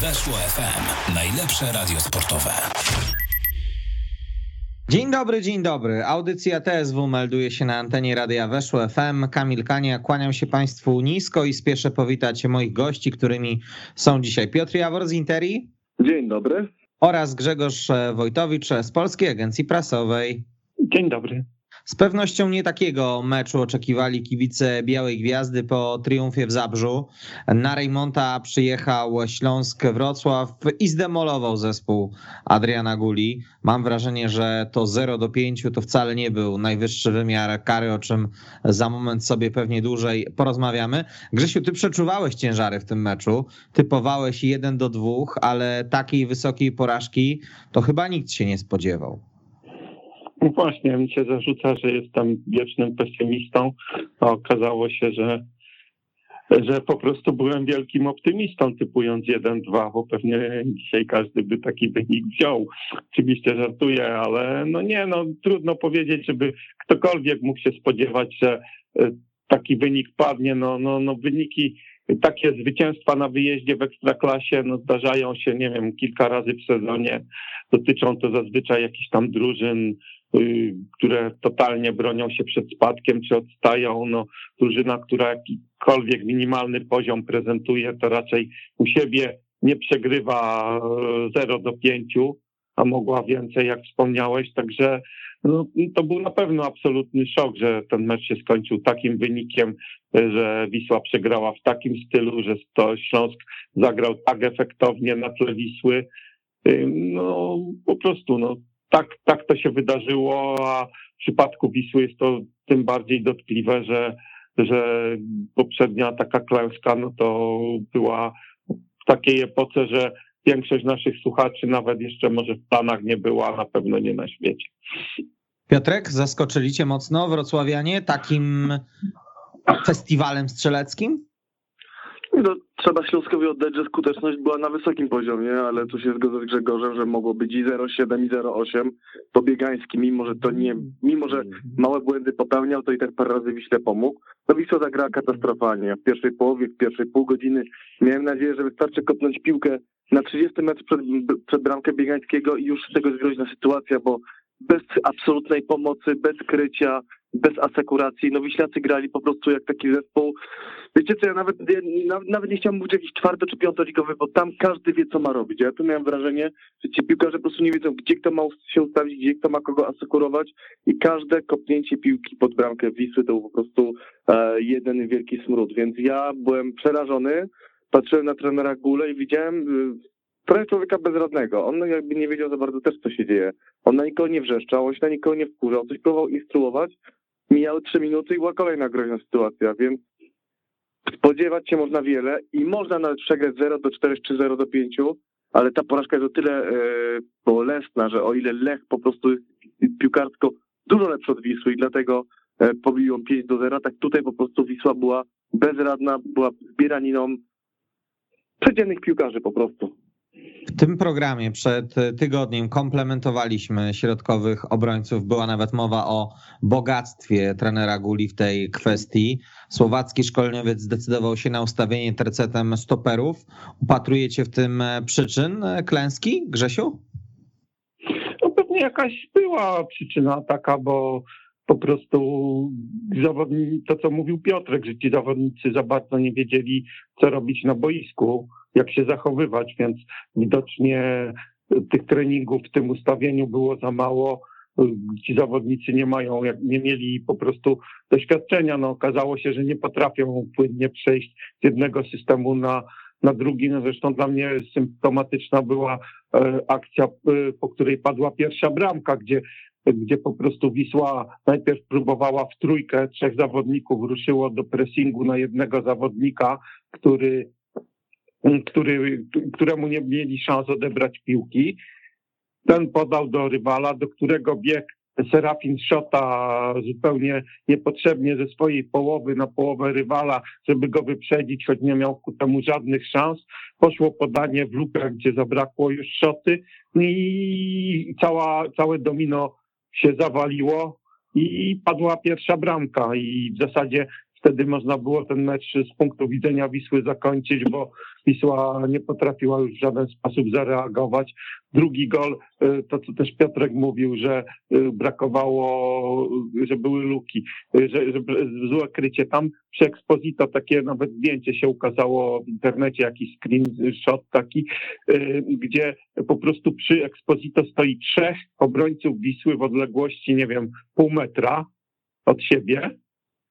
Weszło FM. Najlepsze radio sportowe. Dzień dobry, dzień dobry. Audycja TSW melduje się na antenie Radia Weszło FM. Kamil Kania, kłaniam się Państwu nisko i spieszę powitać moich gości, którymi są dzisiaj Piotr Jawor z Interi. Dzień dobry. Oraz Grzegorz Wojtowicz z Polskiej Agencji Prasowej. Dzień dobry. Z pewnością nie takiego meczu oczekiwali kibice Białej Gwiazdy po triumfie w Zabrzu. Na Rejmonta przyjechał Śląsk Wrocław i zdemolował zespół Adriana Guli. Mam wrażenie, że to 0 do 5 to wcale nie był najwyższy wymiar kary, o czym za moment sobie pewnie dłużej porozmawiamy. Grzesiu, ty przeczuwałeś ciężary w tym meczu, typowałeś 1 do 2, ale takiej wysokiej porażki to chyba nikt się nie spodziewał. No właśnie, mi się zarzuca, że jestem wiecznym pesymistą, a okazało się, że, że po prostu byłem wielkim optymistą, typując 1-2, bo pewnie dzisiaj każdy by taki wynik wziął. Oczywiście żartuję, ale no nie, no trudno powiedzieć, żeby ktokolwiek mógł się spodziewać, że e, taki wynik padnie. No, no, no wyniki, takie zwycięstwa na wyjeździe w ekstraklasie no, zdarzają się, nie wiem, kilka razy w sezonie. Dotyczą to zazwyczaj jakichś tam drużyn które totalnie bronią się przed spadkiem czy odstają. No, drużyna, która jakikolwiek minimalny poziom prezentuje, to raczej u siebie nie przegrywa 0 e, do 5, a mogła więcej, jak wspomniałeś. Także no, to był na pewno absolutny szok, że ten mecz się skończył takim wynikiem, że Wisła przegrała w takim stylu, że to Śląsk zagrał tak efektownie na tle Wisły. Y, no po prostu no, tak, tak to się wydarzyło, a w przypadku Wisły jest to tym bardziej dotkliwe, że, że poprzednia taka klęska no to była w takiej epoce, że większość naszych słuchaczy nawet jeszcze może w planach nie była, na pewno nie na świecie. Piotrek, zaskoczyli cię mocno wrocławianie takim festiwalem strzeleckim? No, trzeba Śląskowi oddać, że skuteczność była na wysokim poziomie, ale tu się zgodzę z Grzegorzem, że mogło być i 0,7 i 0,8. To Biegański, mimo że to nie, mimo że małe błędy popełniał, to i tak parę razy Wiśle pomógł. No Wisła zagrała katastrofalnie. W pierwszej połowie, w pierwszej pół godziny miałem nadzieję, że wystarczy kopnąć piłkę na 30 metr przed, przed bramkę Biegańskiego i już z tego jest groźna sytuacja, bo bez absolutnej pomocy, bez krycia, bez asekuracji. No Wiślacy grali po prostu jak taki zespół. Wiecie co, ja nawet, nawet, nawet nie chciałem mówić jakiś czwarto czy piątoligowy, bo tam każdy wie, co ma robić. Ja tu miałem wrażenie, że ci piłkarze po prostu nie wiedzą, gdzie kto ma się ustawić, gdzie kto ma kogo asekurować i każde kopnięcie piłki pod bramkę Wisły to był po prostu e, jeden wielki smród. Więc ja byłem przerażony, patrzyłem na trenera Gule i widziałem trochę człowieka bezradnego. On jakby nie wiedział za bardzo też, co się dzieje. On na nikogo nie wrzeszczał, on się na nikogo nie wkurzał, coś próbował instruować. Mijały trzy minuty i była kolejna groźna sytuacja, więc spodziewać się można wiele i można nawet przegrać 0 do 4 czy 0 do 5, ale ta porażka jest o tyle e, bolesna, że o ile Lech po prostu jest piłkarsko dużo lepszy od Wisły i dlatego e, pobił ją 5 do 0, tak tutaj po prostu Wisła była bezradna, była zbieraniną przeciętnych piłkarzy po prostu. W tym programie przed tygodniem komplementowaliśmy środkowych obrońców. Była nawet mowa o bogactwie trenera Guli w tej kwestii. Słowacki szkoleniowiec zdecydował się na ustawienie tercetem stoperów. Upatrujecie w tym przyczyn klęski, Grzesiu? No pewnie jakaś była przyczyna taka, bo po prostu zawodnicy, to co mówił Piotrek, że ci zawodnicy za bardzo nie wiedzieli, co robić na boisku jak się zachowywać, więc widocznie tych treningów w tym ustawieniu było za mało. Ci zawodnicy nie mają, nie mieli po prostu doświadczenia. No, okazało się, że nie potrafią płynnie przejść z jednego systemu na, na drugi. No zresztą dla mnie symptomatyczna była e, akcja, e, po której padła pierwsza bramka, gdzie gdzie po prostu Wisła najpierw próbowała w trójkę, trzech zawodników ruszyło do pressingu na jednego zawodnika, który który, któremu nie mieli szans odebrać piłki. Ten podał do rywala, do którego bieg Serafin Szota zupełnie niepotrzebnie ze swojej połowy na połowę rywala, żeby go wyprzedzić, choć nie miał ku temu żadnych szans. Poszło podanie w lukę, gdzie zabrakło już Szoty i cała, całe domino się zawaliło i padła pierwsza bramka i w zasadzie wtedy można było ten mecz z punktu widzenia Wisły zakończyć, bo Wisła nie potrafiła już w żaden sposób zareagować. Drugi gol, y, to co też Piotrek mówił, że y, brakowało, że były luki, y, że, że złe krycie. Tam przy Exposito takie nawet zdjęcie się ukazało w internecie, jakiś screenshot taki, gdzie po prostu przy Exposito stoi trzech obrońców Wisły w odległości, nie wiem, pół metra od siebie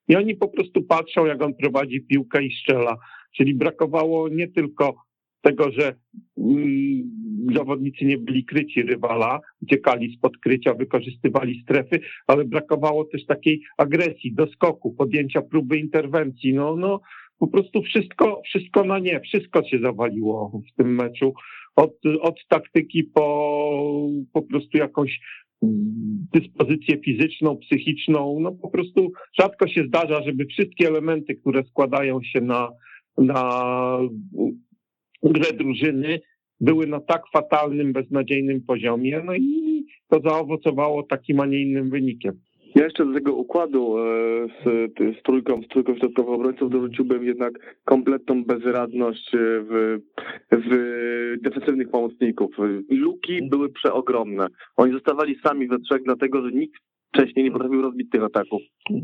i oni po prostu patrzą, jak on prowadzi piłkę i strzela. Czyli brakowało nie tylko tego, że mm, zawodnicy nie byli kryci rywala, uciekali spod krycia, wykorzystywali strefy, ale brakowało też takiej agresji, doskoku, podjęcia próby interwencji. No, no po prostu wszystko, wszystko na nie, wszystko się zawaliło w tym meczu. Od, od taktyki po po prostu jakąś dyspozycję fizyczną, psychiczną. No po prostu rzadko się zdarza, żeby wszystkie elementy, które składają się na, na grę drużyny, były na tak fatalnym, beznadziejnym poziomie. No i to zaowocowało takim, a nie innym wynikiem. Ja jeszcze do tego układu e, z, z trójką, z trójką środkowych obrońców dorzuciłbym jednak kompletną bezradność e, w, w defensywnych pomocników. Luki były przeogromne. Oni zostawali sami we trzech, dlatego że nikt wcześniej nie potrafił rozbić tych ataków.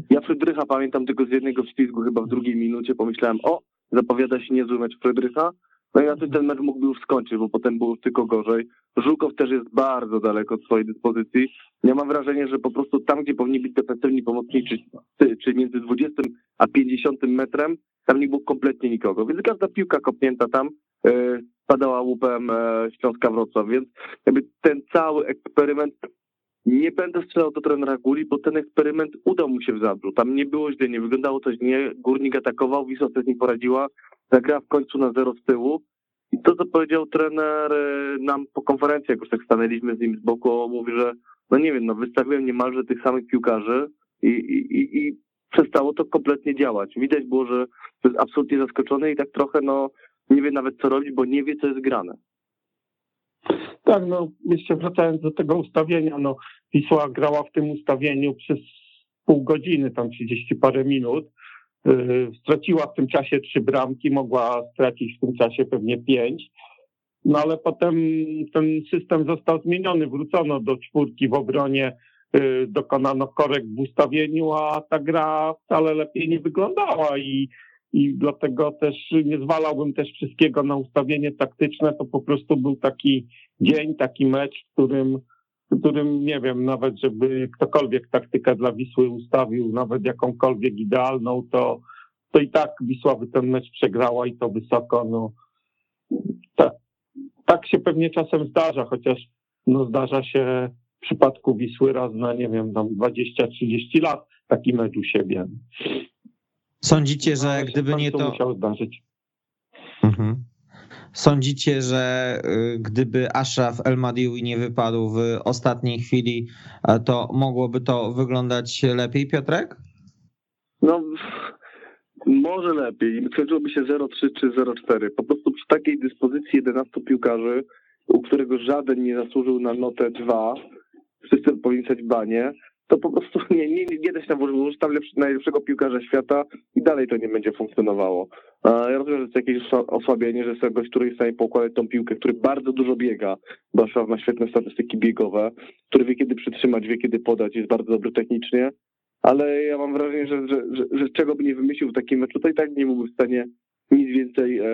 Ja Frydrycha pamiętam tylko z jednego wślizgu chyba w drugiej minucie. Pomyślałem, o, zapowiada się niezły mecz Frydrycha. No i tym ten mecz mógłby już skończyć, bo potem było tylko gorzej. Żukow też jest bardzo daleko od swojej dyspozycji. Ja mam wrażenie, że po prostu tam, gdzie powinni być defensywni pomocniczy, czy między 20 a 50 metrem, tam nie było kompletnie nikogo. Więc każda piłka kopnięta tam yy, padała łupem yy, Śląska Wrocław. Więc jakby ten cały eksperyment nie będę strzelał do trenera Guli, bo ten eksperyment udał mu się w Zabrzu. Tam nie było źle, nie wyglądało to źle. Górnik atakował, Wisła z nim poradziła, zagrała w końcu na zero z tyłu. I to, co powiedział trener e, nam po konferencji, jak już tak stanęliśmy z nim z boku, mówi, że no nie wiem, no wystawiłem niemalże tych samych piłkarzy i, i, i przestało to kompletnie działać. Widać było, że jest absolutnie zaskoczony i tak trochę no nie wie nawet co robić, bo nie wie, co jest grane. Tak, no jeszcze wracając do tego ustawienia, no Wisła grała w tym ustawieniu przez pół godziny, tam 30 parę minut. Yy, straciła w tym czasie trzy bramki, mogła stracić w tym czasie pewnie pięć. No ale potem ten system został zmieniony, wrócono do czwórki w obronie, yy, dokonano korekt w ustawieniu, a ta gra wcale lepiej nie wyglądała i i dlatego też nie zwalałbym też wszystkiego na ustawienie taktyczne. To po prostu był taki dzień, taki mecz, w którym, w którym nie wiem, nawet żeby ktokolwiek taktykę dla Wisły ustawił, nawet jakąkolwiek idealną, to, to i tak Wisła by ten mecz przegrała i to wysoko. No, tak, tak się pewnie czasem zdarza, chociaż no, zdarza się w przypadku Wisły raz na, nie wiem, tam 20-30 lat taki mecz u siebie. Sądzicie, że no, gdyby nie to. musiał zdarzyć. Mhm. Sądzicie, że y, gdyby Ashraf El Madiwi nie wypadł w ostatniej chwili, to mogłoby to wyglądać lepiej, Piotrek? No, może lepiej. Skończyłoby się 0-3 czy 0-4. Po prostu przy takiej dyspozycji 11 piłkarzy, u którego żaden nie zasłużył na notę 2, wszyscy powinni stać banie, to po prostu nie, nie, nie da się tam włożyć tam najlepszego piłkarza świata i dalej to nie będzie funkcjonowało. Ja rozumiem, że to jakieś osłabienie, że jest gość, który jest w stanie pokładać tą piłkę, który bardzo dużo biega, Szaf ma świetne statystyki biegowe, który wie kiedy przytrzymać, wie kiedy podać, jest bardzo dobry technicznie, ale ja mam wrażenie, że, że, że, że czego by nie wymyślił w takim meczu, to i tak nie byłby w stanie nic więcej e,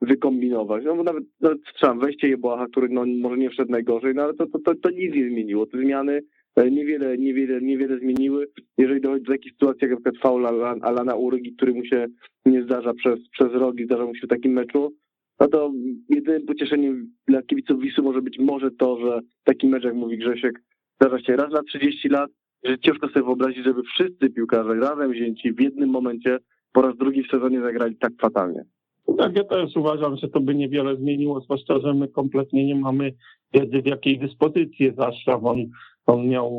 wykombinować. No bo nawet, nawet strzelam, wejście Jebłacha, który no, może nie wszedł najgorzej, no ale to, to, to, to nic nie zmieniło. Te zmiany niewiele, niewiele, niewiele zmieniły. Jeżeli dochodzi do takiej sytuacji, jak na przykład faul Alana Urygi, który mu się nie zdarza przez, przez rogi, zdarza mu się w takim meczu, no to jedynym pocieszeniem dla kibiców Wisły może być może to, że taki mecz, jak mówi Grzesiek, zdarza się raz na 30 lat, że ciężko sobie wyobrazić, żeby wszyscy piłkarze razem wzięci w jednym momencie po raz drugi w sezonie zagrali tak fatalnie. Tak, ja też uważam, że to by niewiele zmieniło, zwłaszcza, że my kompletnie nie mamy wiedzy, w jakiej dyspozycji jest Ashraf. On on miał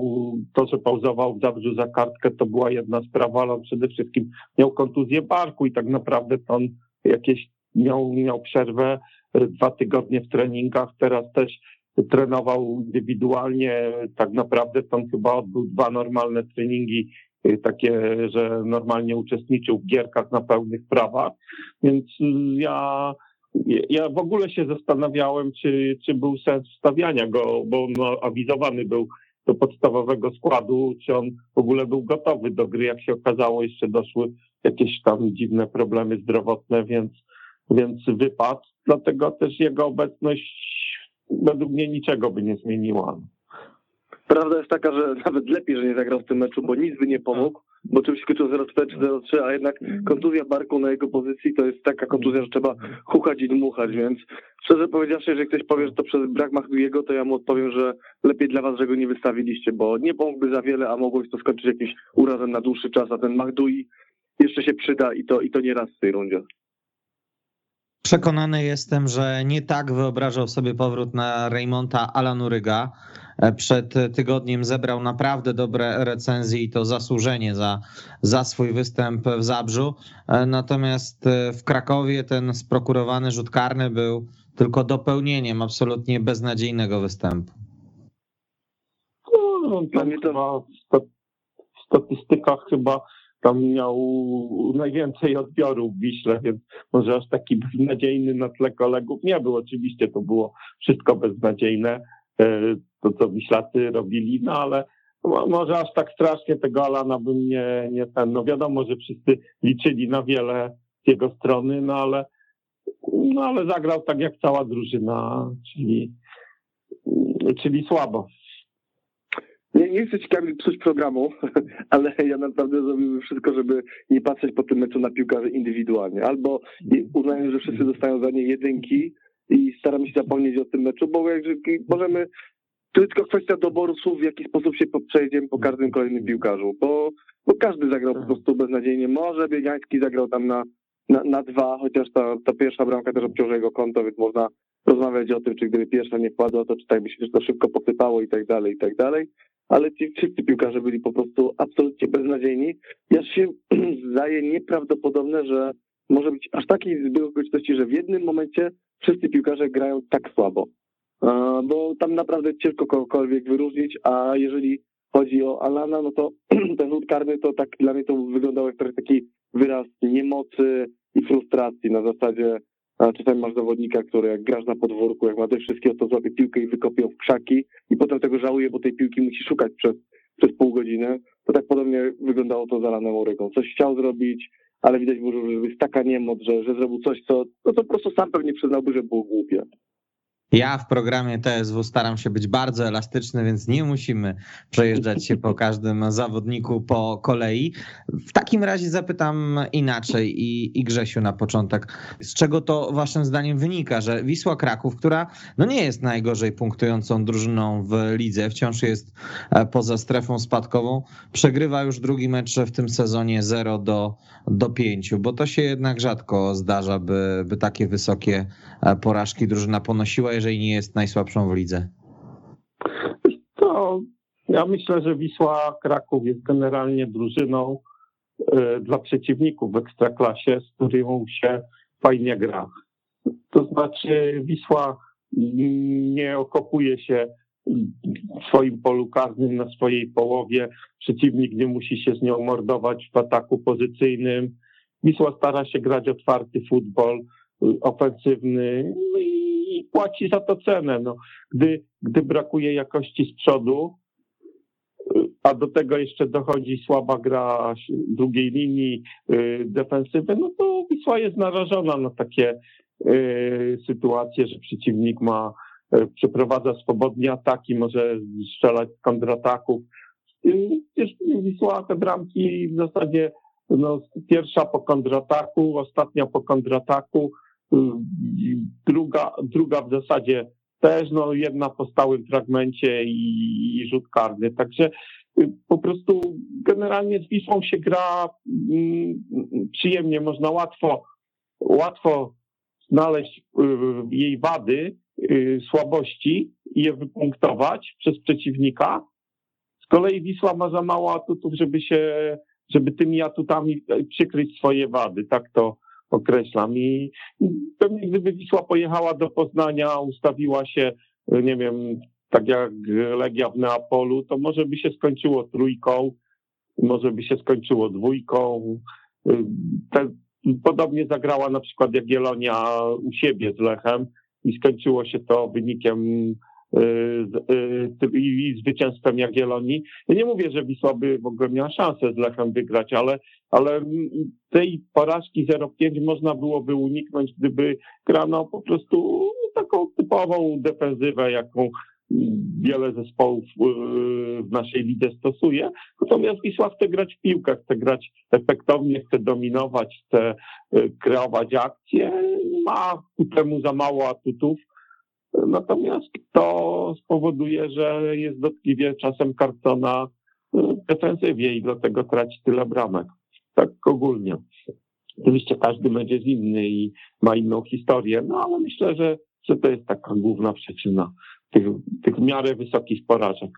to, że pauzował w Zabrzu za kartkę, to była jedna sprawa, ale on przede wszystkim miał kontuzję barku i tak naprawdę to on jakieś miał, miał przerwę e, dwa tygodnie w treningach, teraz też trenował indywidualnie, tak naprawdę to on chyba odbył dwa normalne treningi takie, że normalnie uczestniczył w gierkach na pełnych prawach, więc ja ja w ogóle się zastanawiałem, czy, czy był sens wstawiania go, bo on awizowany był do podstawowego składu, czy on w ogóle był gotowy do gry. Jak się okazało, jeszcze doszły jakieś tam dziwne problemy zdrowotne, więc, więc wypadł. Dlatego też jego obecność według mnie niczego by nie zmieniła. Prawda jest taka, że nawet lepiej, że nie zagrał w tym meczu, bo nic by nie pomógł, bo czymś skoczył 0-4 czy 0-3, a jednak kontuzja barku na jego pozycji to jest taka kontuzja, że trzeba chuchać i dmuchać, więc szczerze powiedziawszy, jeżeli ktoś powie, że to przez brak Mahduiego, to ja mu odpowiem, że lepiej dla was, że go nie wystawiliście, bo nie pomógłby za wiele, a mogłoby to skończyć jakimś urazem na dłuższy czas, a ten Mahdui jeszcze się przyda i to, i to nie raz w tej rundzie. Przekonany jestem, że nie tak wyobrażał sobie powrót na Raymonta Alanuryga. Przed tygodniem zebrał naprawdę dobre recenzje i to zasłużenie za, za swój występ w Zabrzu. Natomiast w Krakowie ten sprokurowany rzut karny był tylko dopełnieniem absolutnie beznadziejnego występu. No, to w statystykach chyba tam miał najwięcej odbiorów w Wiśle, więc może aż taki beznadziejny na tle kolegów nie był. Oczywiście to było wszystko beznadziejne, e, to co Wiślacy robili, no ale może aż tak strasznie tego Alana bym nie, nie ten, no wiadomo, że wszyscy liczyli na wiele z jego strony, no ale, no ale zagrał tak jak cała drużyna, czyli, czyli słabo. Nie, nie chcę ciekawie psuć programu, ale ja naprawdę zrobiłem wszystko, żeby nie patrzeć po tym meczu na piłkarzy indywidualnie. Albo uznałem, że wszyscy dostają za nie jedynki i staramy się zapomnieć o tym meczu, bo jak, możemy to jest tylko kwestia doboru słów, w jaki sposób się przejedziemy po każdym kolejnym piłkarzu, bo, bo każdy zagrał po prostu beznadziejnie. Może Biegański zagrał tam na, na, na dwa, chociaż ta, ta pierwsza bramka też obciąży jego konto, więc można rozmawiać o tym, czy gdyby pierwsza nie wpadła, to czy tak by się to szybko posypało i tak dalej, i tak dalej. Ale ci wszyscy piłkarze byli po prostu absolutnie beznadziejni. Ja się zdaje nieprawdopodobne, że może być aż taki zbieg okoliczności, że w jednym momencie wszyscy piłkarze grają tak słabo. Bo tam naprawdę ciężko kogokolwiek wyróżnić, a jeżeli chodzi o Alana, no to ten rzut karny to tak dla mnie to wyglądało jak taki wyraz niemocy i frustracji na zasadzie czasami masz zawodnika, który jak grasz na podwórku, jak ma te wszystkie, to złapie piłkę i wykopie ją w krzaki i potem tego żałuje, bo tej piłki musi szukać przez, przez pół godziny. To tak podobnie wyglądało to za Lanem. Coś chciał zrobić, ale widać było, że jest taka niemoc, że, że zrobił coś, co, no to po prostu sam pewnie przyznałby, że było głupie. Ja w programie TSW staram się być bardzo elastyczny, więc nie musimy przejeżdżać się po każdym zawodniku po kolei. W takim razie zapytam inaczej i, i Grzesiu na początek. Z czego to waszym zdaniem wynika, że Wisła Kraków, która no nie jest najgorzej punktującą drużyną w lidze, wciąż jest e, poza strefą spadkową, przegrywa już drugi mecz w tym sezonie 0 do, do 5, bo to się jednak rzadko zdarza, by, by takie wysokie e, porażki drużyna ponosiła jeżeli nie jest najsłabszą w lidze? To ja myślę, że Wisła Kraków jest generalnie drużyną e, dla przeciwników w ekstraklasie, z którą się fajnie gra. To znaczy Wisła nie okopuje się w swoim polu karnym na swojej połowie. Przeciwnik nie musi się z nią mordować w ataku pozycyjnym. Wisła stara się grać otwarty futbol, ofensywny no i i płaci za to cenę. No, gdy, gdy brakuje jakości z przodu, a do tego jeszcze dochodzi słaba gra drugiej linii y, defensywy, no to Wisła jest narażona na takie y, sytuacje, że przeciwnik ma y, przeprowadza swobodnie ataki, może strzelać z kontrataków. Wisła te bramki w zasadzie no, pierwsza po kontrataku, ostatnia po kontrataku, druga, druga w zasadzie też, no jedna po stałym fragmencie i, i rzut karny. Także y, po prostu generalnie z Wisłą się gra mm, przyjemnie, można łatwo, łatwo znaleźć y, jej wady, y, słabości i je wypunktować przez przeciwnika. Z kolei Wisła ma za mało atutów, żeby się, żeby tymi atutami przykryć swoje wady. Tak to, określam. I pewnie gdyby Wisła pojechała do Poznania, ustawiła się, nie wiem, tak jak Legia w Neapolu, to może by się skończyło trójką, może by się skończyło dwójką. Te, podobnie zagrała na przykład Jagiellonia u siebie z Lechem i skończyło się to wynikiem i zwycięstwem Jagiellonii. Ja nie mówię, że Wisła by w ogóle miała szansę z Lechem wygrać, ale, ale tej porażki 0-5 można byłoby uniknąć, gdyby grano po prostu taką typową defensywę, jaką wiele zespołów w naszej lidze stosuje. Natomiast Wisła chce grać w piłkę, chce grać efektownie, chce dominować, chce kreować akcje. Ma ku temu za mało atutów Natomiast to spowoduje, że jest dotkliwie czasem kartona w defensywie i dlatego traci tyle bramek. Tak ogólnie. Oczywiście każdy jest inny i ma inną historię, no ale myślę, że, że to jest taka główna przyczyna tych, tych w miarę wysokich porażek.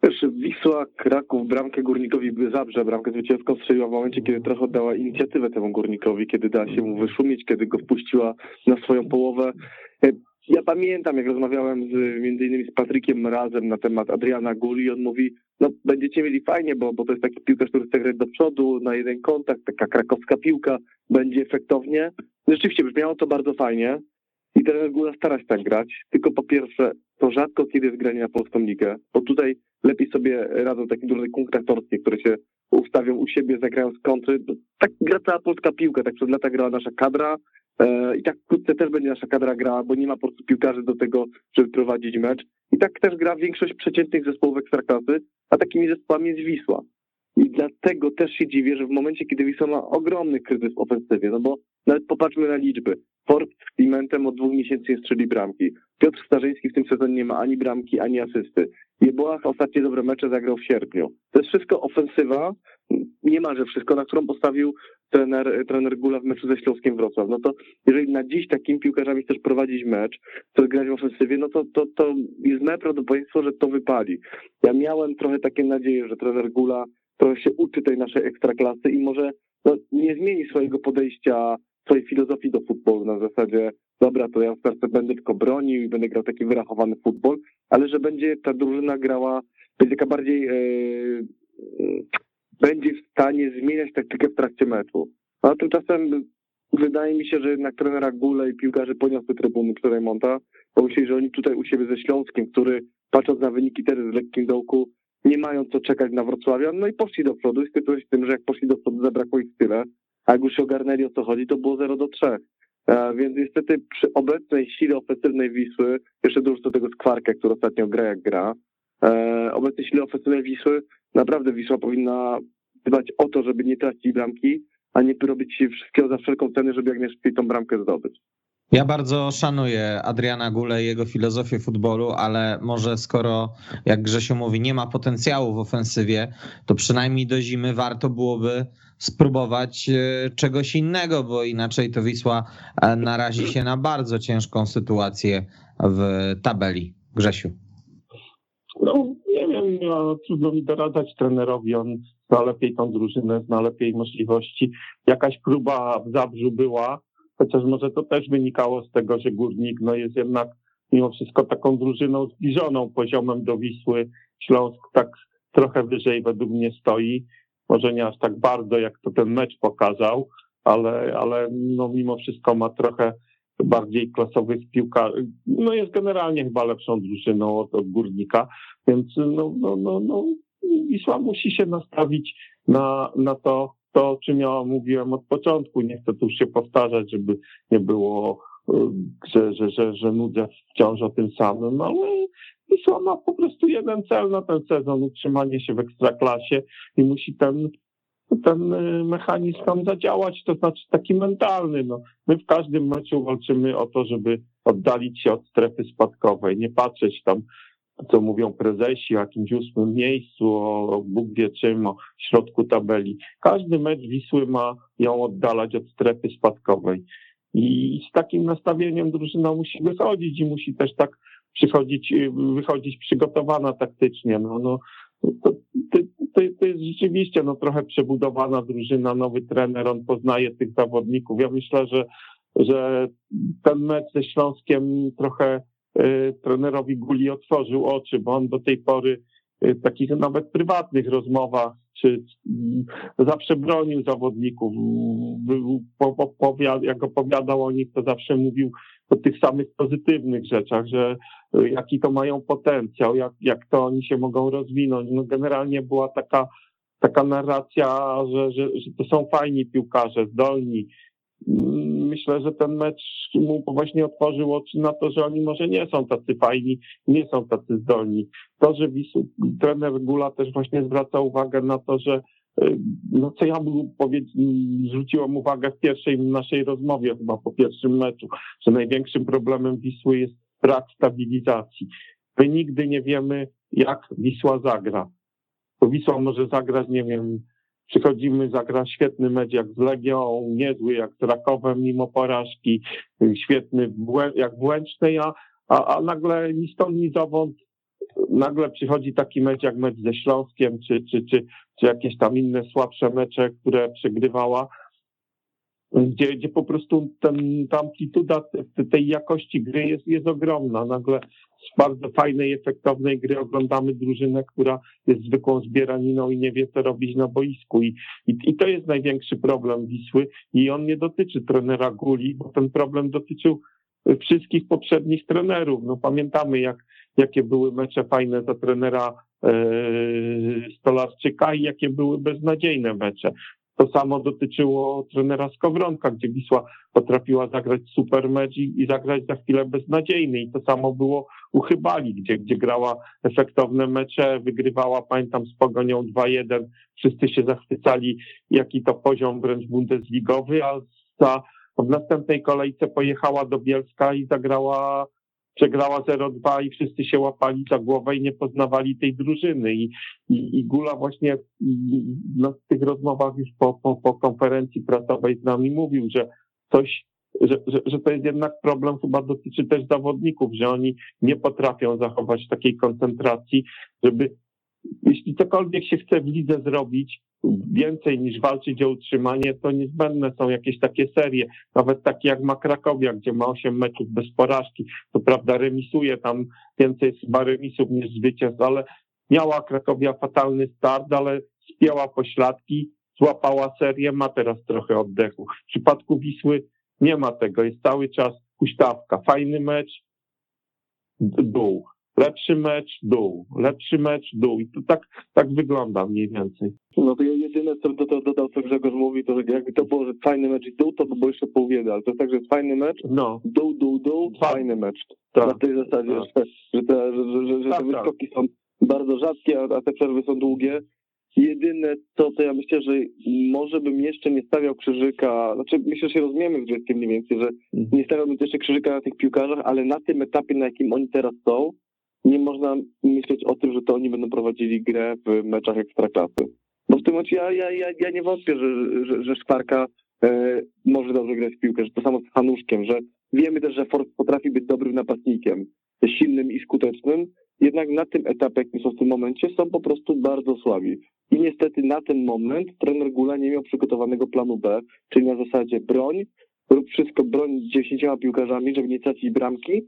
Też Wisła, Kraków, bramkę Górnikowi Zabrze, bramkę zwycięską strzeliła w momencie, kiedy trochę oddała inicjatywę temu Górnikowi, kiedy dała się mu wyszumieć, kiedy go wpuściła na swoją połowę. E, ja pamiętam, jak rozmawiałem z, między innymi z Patrykiem razem na temat Adriana Guli, on mówi, no będziecie mieli fajnie, bo, bo to jest taki piłkarz, który chce grać do przodu, na jeden kontakt, taka krakowska piłka, będzie efektownie. Rzeczywiście brzmiało to bardzo fajnie i trener Gula stara się tak grać, tylko po pierwsze, to rzadko kiedy jest granie na polską ligę, bo tutaj lepiej sobie radzą takie duże kontratorskie, które się u siebie, zagrają z. Tak gra cała polska piłka, tak przez lata grała nasza kadra e, i tak wkrótce też będzie nasza kadra grała, bo nie ma po prostu piłkarzy do tego, żeby prowadzić mecz. I tak też gra większość przeciętnych zespołów ekstraklasy, a takimi zespołami jest Wisła. I dlatego też się dziwię, że w momencie, kiedy Wisła ma ogromny kryzys w ofensywie, no bo nawet popatrzmy na liczby. Ford z Klimentem od dwóch miesięcy nie strzeli bramki. Piotr Starzyński w tym sezonie nie ma ani bramki, ani asysty. Jebołach ostatnie dobre mecze zagrał w sierpniu. To jest wszystko ofensywa, niemalże wszystko, na którą postawił trener, trener Gula w meczu ze Śląskiem Wrocław. No to jeżeli na dziś takimi piłkarzami chcesz prowadzić mecz, chcesz grać w ofensywie, no to, to, to jest małe prawdopodobieństwo, że to wypali. Ja miałem trochę takie nadzieje, że trener Gula trochę się uczy tej naszej ekstraklasy i może no, nie zmieni swojego podejścia, swojej filozofii do futbolu na zasadzie, dobra, to ja w starce będę tylko bronił i będę grał taki wyrachowany futbol, ale że będzie ta drużyna grała, będzie taka bardziej, yy, będzie w stanie zmieniać taktykę w trakcie meczu. A tymczasem wydaje mi się, że jednak trenera Gule i piłkarze poniosły trybuny Raymonta, bo myśleli, że oni tutaj u siebie ze Śląskiem, który patrząc na wyniki teraz z lekkim dołku, nie mają co czekać na Wrocławian, no i poszli do przodu i skończyło się tym, że jak poszli do przodu, zabrakło ich tyle, a jak już się ogarnęli o co chodzi, to było 0 do 3. E, więc niestety przy obecnej sile ofensywnej Wisły, jeszcze dużo do tego skwarkę, który ostatnio gra jak gra, e, obecnej sile ofensywnej Wisły, naprawdę Wisła powinna dbać o to, żeby nie tracić bramki, a nie robić wszystkiego za wszelką cenę, żeby jak najszybciej tą bramkę zdobyć. Ja bardzo szanuję Adriana Gule i jego filozofię futbolu, ale może skoro, jak Grzesiu mówi, nie ma potencjału w ofensywie, to przynajmniej do zimy warto byłoby spróbować e, czegoś innego, bo inaczej to Wisła e, narazi się na bardzo ciężką sytuację w tabeli. Grzesiu. No nie wiem, no, trudno mi doradzać trenerowi, on zna lepiej tą drużynę, zna lepiej możliwości. Jakaś próba w Zabrzu była, chociaż może to też wynikało z tego, że Górnik no, jest jednak mimo wszystko taką drużyną zbliżoną poziomem do Wisły. Śląsk tak trochę wyżej według mnie stoi. Może nie aż tak bardzo, jak to ten mecz pokazał, ale, ale no, mimo wszystko ma trochę bardziej klasowych piłkarzy. No jest generalnie chyba lepszą drużyną od, od Górnika, więc no, no, no, no, Wisła musi się nastawić na, na to, to, o czym ja mówiłem od początku. Nie chcę tu się powtarzać, żeby nie było, y, że, że, że, że nudzę wciąż o tym samym, ale Wisła ma po prostu jeden cel na ten sezon, utrzymanie się w ekstraklasie i musi ten ten y, mechanizm tam zadziałać, to znaczy taki mentalny. No. My w każdym meczu walczymy o to, żeby oddalić się od strefy spadkowej, nie patrzeć tam co mówią prezesi o jakimś ósmym miejscu, o Bóg wie czym, o środku tabeli. Każdy mecz Wisły ma ją oddalać od strefy spadkowej. I z takim nastawieniem drużyna musi wychodzić i musi też tak przychodzić, wychodzić przygotowana taktycznie. No, no, to, to, to, jest rzeczywiście no, trochę przebudowana drużyna, nowy trener, on poznaje tych zawodników. Ja myślę, że, że ten mecz ze Śląskiem trochę trenerowi Guli otworzył oczy, bo on do tej pory y, takich nawet prywatnych rozmowach, czy mm, zawsze bronił zawodników. Jak opowiadał o nich, to zawsze mówił o tych samych pozytywnych rzeczach, że y, jaki to mają potencjał, jak, jak to oni się mogą rozwinąć. No generalnie była taka, taka narracja, że, że, że to są fajni piłkarze, zdolni. Myślę, że ten mecz mu właśnie otworzył oczy na to, że oni może nie są tacy fajni, nie są tacy zdolni. To, że Wisu, trener Gula też właśnie zwraca uwagę na to, że y, no co ja mu powiedz, zwróciłem uwagę w pierwszej naszej rozmowie, chyba po pierwszym meczu, że największym problemem Wisły jest brak stabilizacji. My nigdy nie wiemy, jak Wisła zagra. Bo Wisła może zagrać, nie wiem, przychodzimy, zagra świetny mecz jak z Legią, niezły jak z Rakowem mimo porażki, świetny jak w Łęcznej, a, a, a nagle ni stąd, ni zowąd nagle przychodzi taki mecz jak mecz ze Śląskiem, czy, czy, czy, czy jakieś tam inne słabsze mecze, które przegrywała, gdzie, gdzie po prostu ten, ta amplituda te- tej jakości gry jest, jest ogromna. Nagle z bardzo fajnej, efektownej gry oglądamy drużynę, która jest zwykłą zbieraniną i nie wie, co robić na boisku. I, i, i to jest największy problem Wisły i on nie dotyczy trenera Guli, bo ten problem dotyczył wszystkich poprzednich trenerów. No pamiętamy, jak, jakie były mecze fajne za trenera e, Stolarczyka i jakie były beznadziejne mecze. To samo dotyczyło trenera Skowronka, gdzie Wisła potrafiła zagrać super mecz i, i zagrać za chwilę beznadziejny. I to samo było u Chybali, gdzie, gdzie grała efektowne mecze, wygrywała, pamiętam, z Pogonią 2-1. Wszyscy się zachwycali, jaki to poziom wręcz bundesligowy, a za, w następnej kolejce pojechała do Bielska i zagrała przegrała 0-2 i wszyscy się łapali za głowę i nie poznawali tej drużyny. I, i, i Gula właśnie mm, na tych rozmowach już po, po, po konferencji prasowej z nami mówił, że coś, że, że, że to jest jednak problem chyba dotyczy też zawodników, że oni nie potrafią zachować takiej koncentracji, żeby jeśli cokolwiek się chce w lidze zrobić, więcej niż walczyć o utrzymanie, to niezbędne są jakieś takie serie, nawet takie jak ma Krakowia, gdzie ma 8 meczów bez porażki. To prawda, remisuje tam więcej jest chyba remisów niż zwycięstw, ale miała Krakowia fatalny start, ale spięła pośladki, złapała serię, ma teraz trochę oddechu. W przypadku Wisły nie ma tego, jest cały czas huśtawka. Fajny mecz, dół. Lepszy mecz, dół. Lepszy mecz, dół. I to tak, tak wygląda mniej więcej. No to ja jedyne, co do, do, dodał, co Grzegorz mówi, to że jakby to było, że fajny mecz i dół, to by było jeszcze pół biedy, ale to jest tak, że jest fajny mecz, No, dół, dół, dół, Tak. fajny mecz. tak. Na tej zasadzie, że, że, te, że, że, że, Tak, te tak. wyskoki są bardzo rzadkie, a, a te przerwy są długie. Jedyne to, to ja myślę, że może bym jeszcze nie stawiał krzyżyka, znaczy myślę, że się rozumiemy z Grzegiem mniej więcej, że nie stawiałbym jeszcze krzyżyka na tych piłkarzach, ale na tym etapie, na jakim oni teraz są, nie można myśleć o tym, że to oni będą prowadzili grę w meczach ekstraklasy. Bo w tym momencie ja, ja, ja, ja nie wątpię, że, że, że e, może dobrze grać w piłkę, że to samo z Hanuszkiem, że wiemy też, że Ford potrafi być dobrym napastnikiem, silnym i skutecznym, jednak na tym etapie, jakim są w tym momencie, są po prostu bardzo słabi. I niestety na ten moment trener Gula nie miał przygotowanego planu B, czyli na zasadzie broń, rób wszystko, broń dziesięcioma piłkarzami, żeby nie tracić bramki,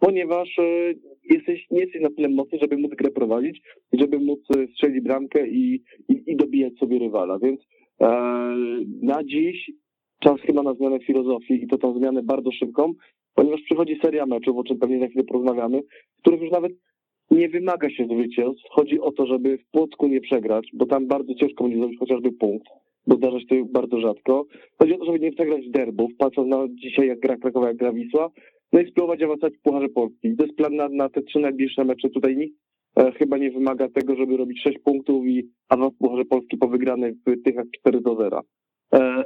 ponieważ e, jesteś, nie jesteś na tyle mocny, żeby móc grę prowadzić, żeby móc e, strzelić bramkę i, i, i dobijać sobie rywala. Więc e, na dziś czas chyba na zmianę filozofii i to tą zmianę bardzo szybką, ponieważ przychodzi seria meczów, o czym pewnie za chwilę porozmawiamy, w których już nawet nie wymaga się zwycięstw. Chodzi o to, żeby w Płocku nie przegrać, bo tam bardzo ciężko będzie zrobić chociażby punkt, bo zdarza się to bardzo rzadko. Chodzi o to, żeby nie przegrać derbów, patrząc na dzisiaj jak gra Krakowa, jak gra Wisła, no i spróbować awansować w Pucharze Polski. To jest plan na, na te trzy najbliższe mecze. Tutaj nikt e, chyba nie wymaga tego, żeby robić sześć punktów i awans w Pucharze Polski po wygranej w tych jak 4 do 0. E,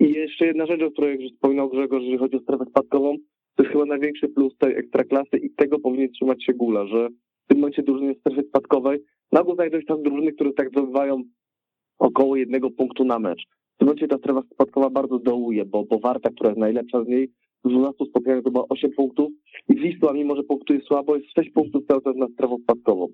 I jeszcze jedna rzecz, o której już wspominał Grzegorz, jeżeli chodzi o strefę spadkową, to jest chyba największy plus tej ekstraklasy i tego powinien trzymać się Gula, że w tym momencie drużyny w strefie spadkowej na ogół znajdą się tam drużyny, które tak zdobywają około jednego punktu na mecz. W tym momencie ta strefa spadkowa bardzo dołuje, bo, bo Warta, która jest najlepsza z niej, 12 spotkaniach zdobyła 8 punktów i Wisła, mimo że punktuje słabo, jest 6 punktów cały czas na strefą spadkową.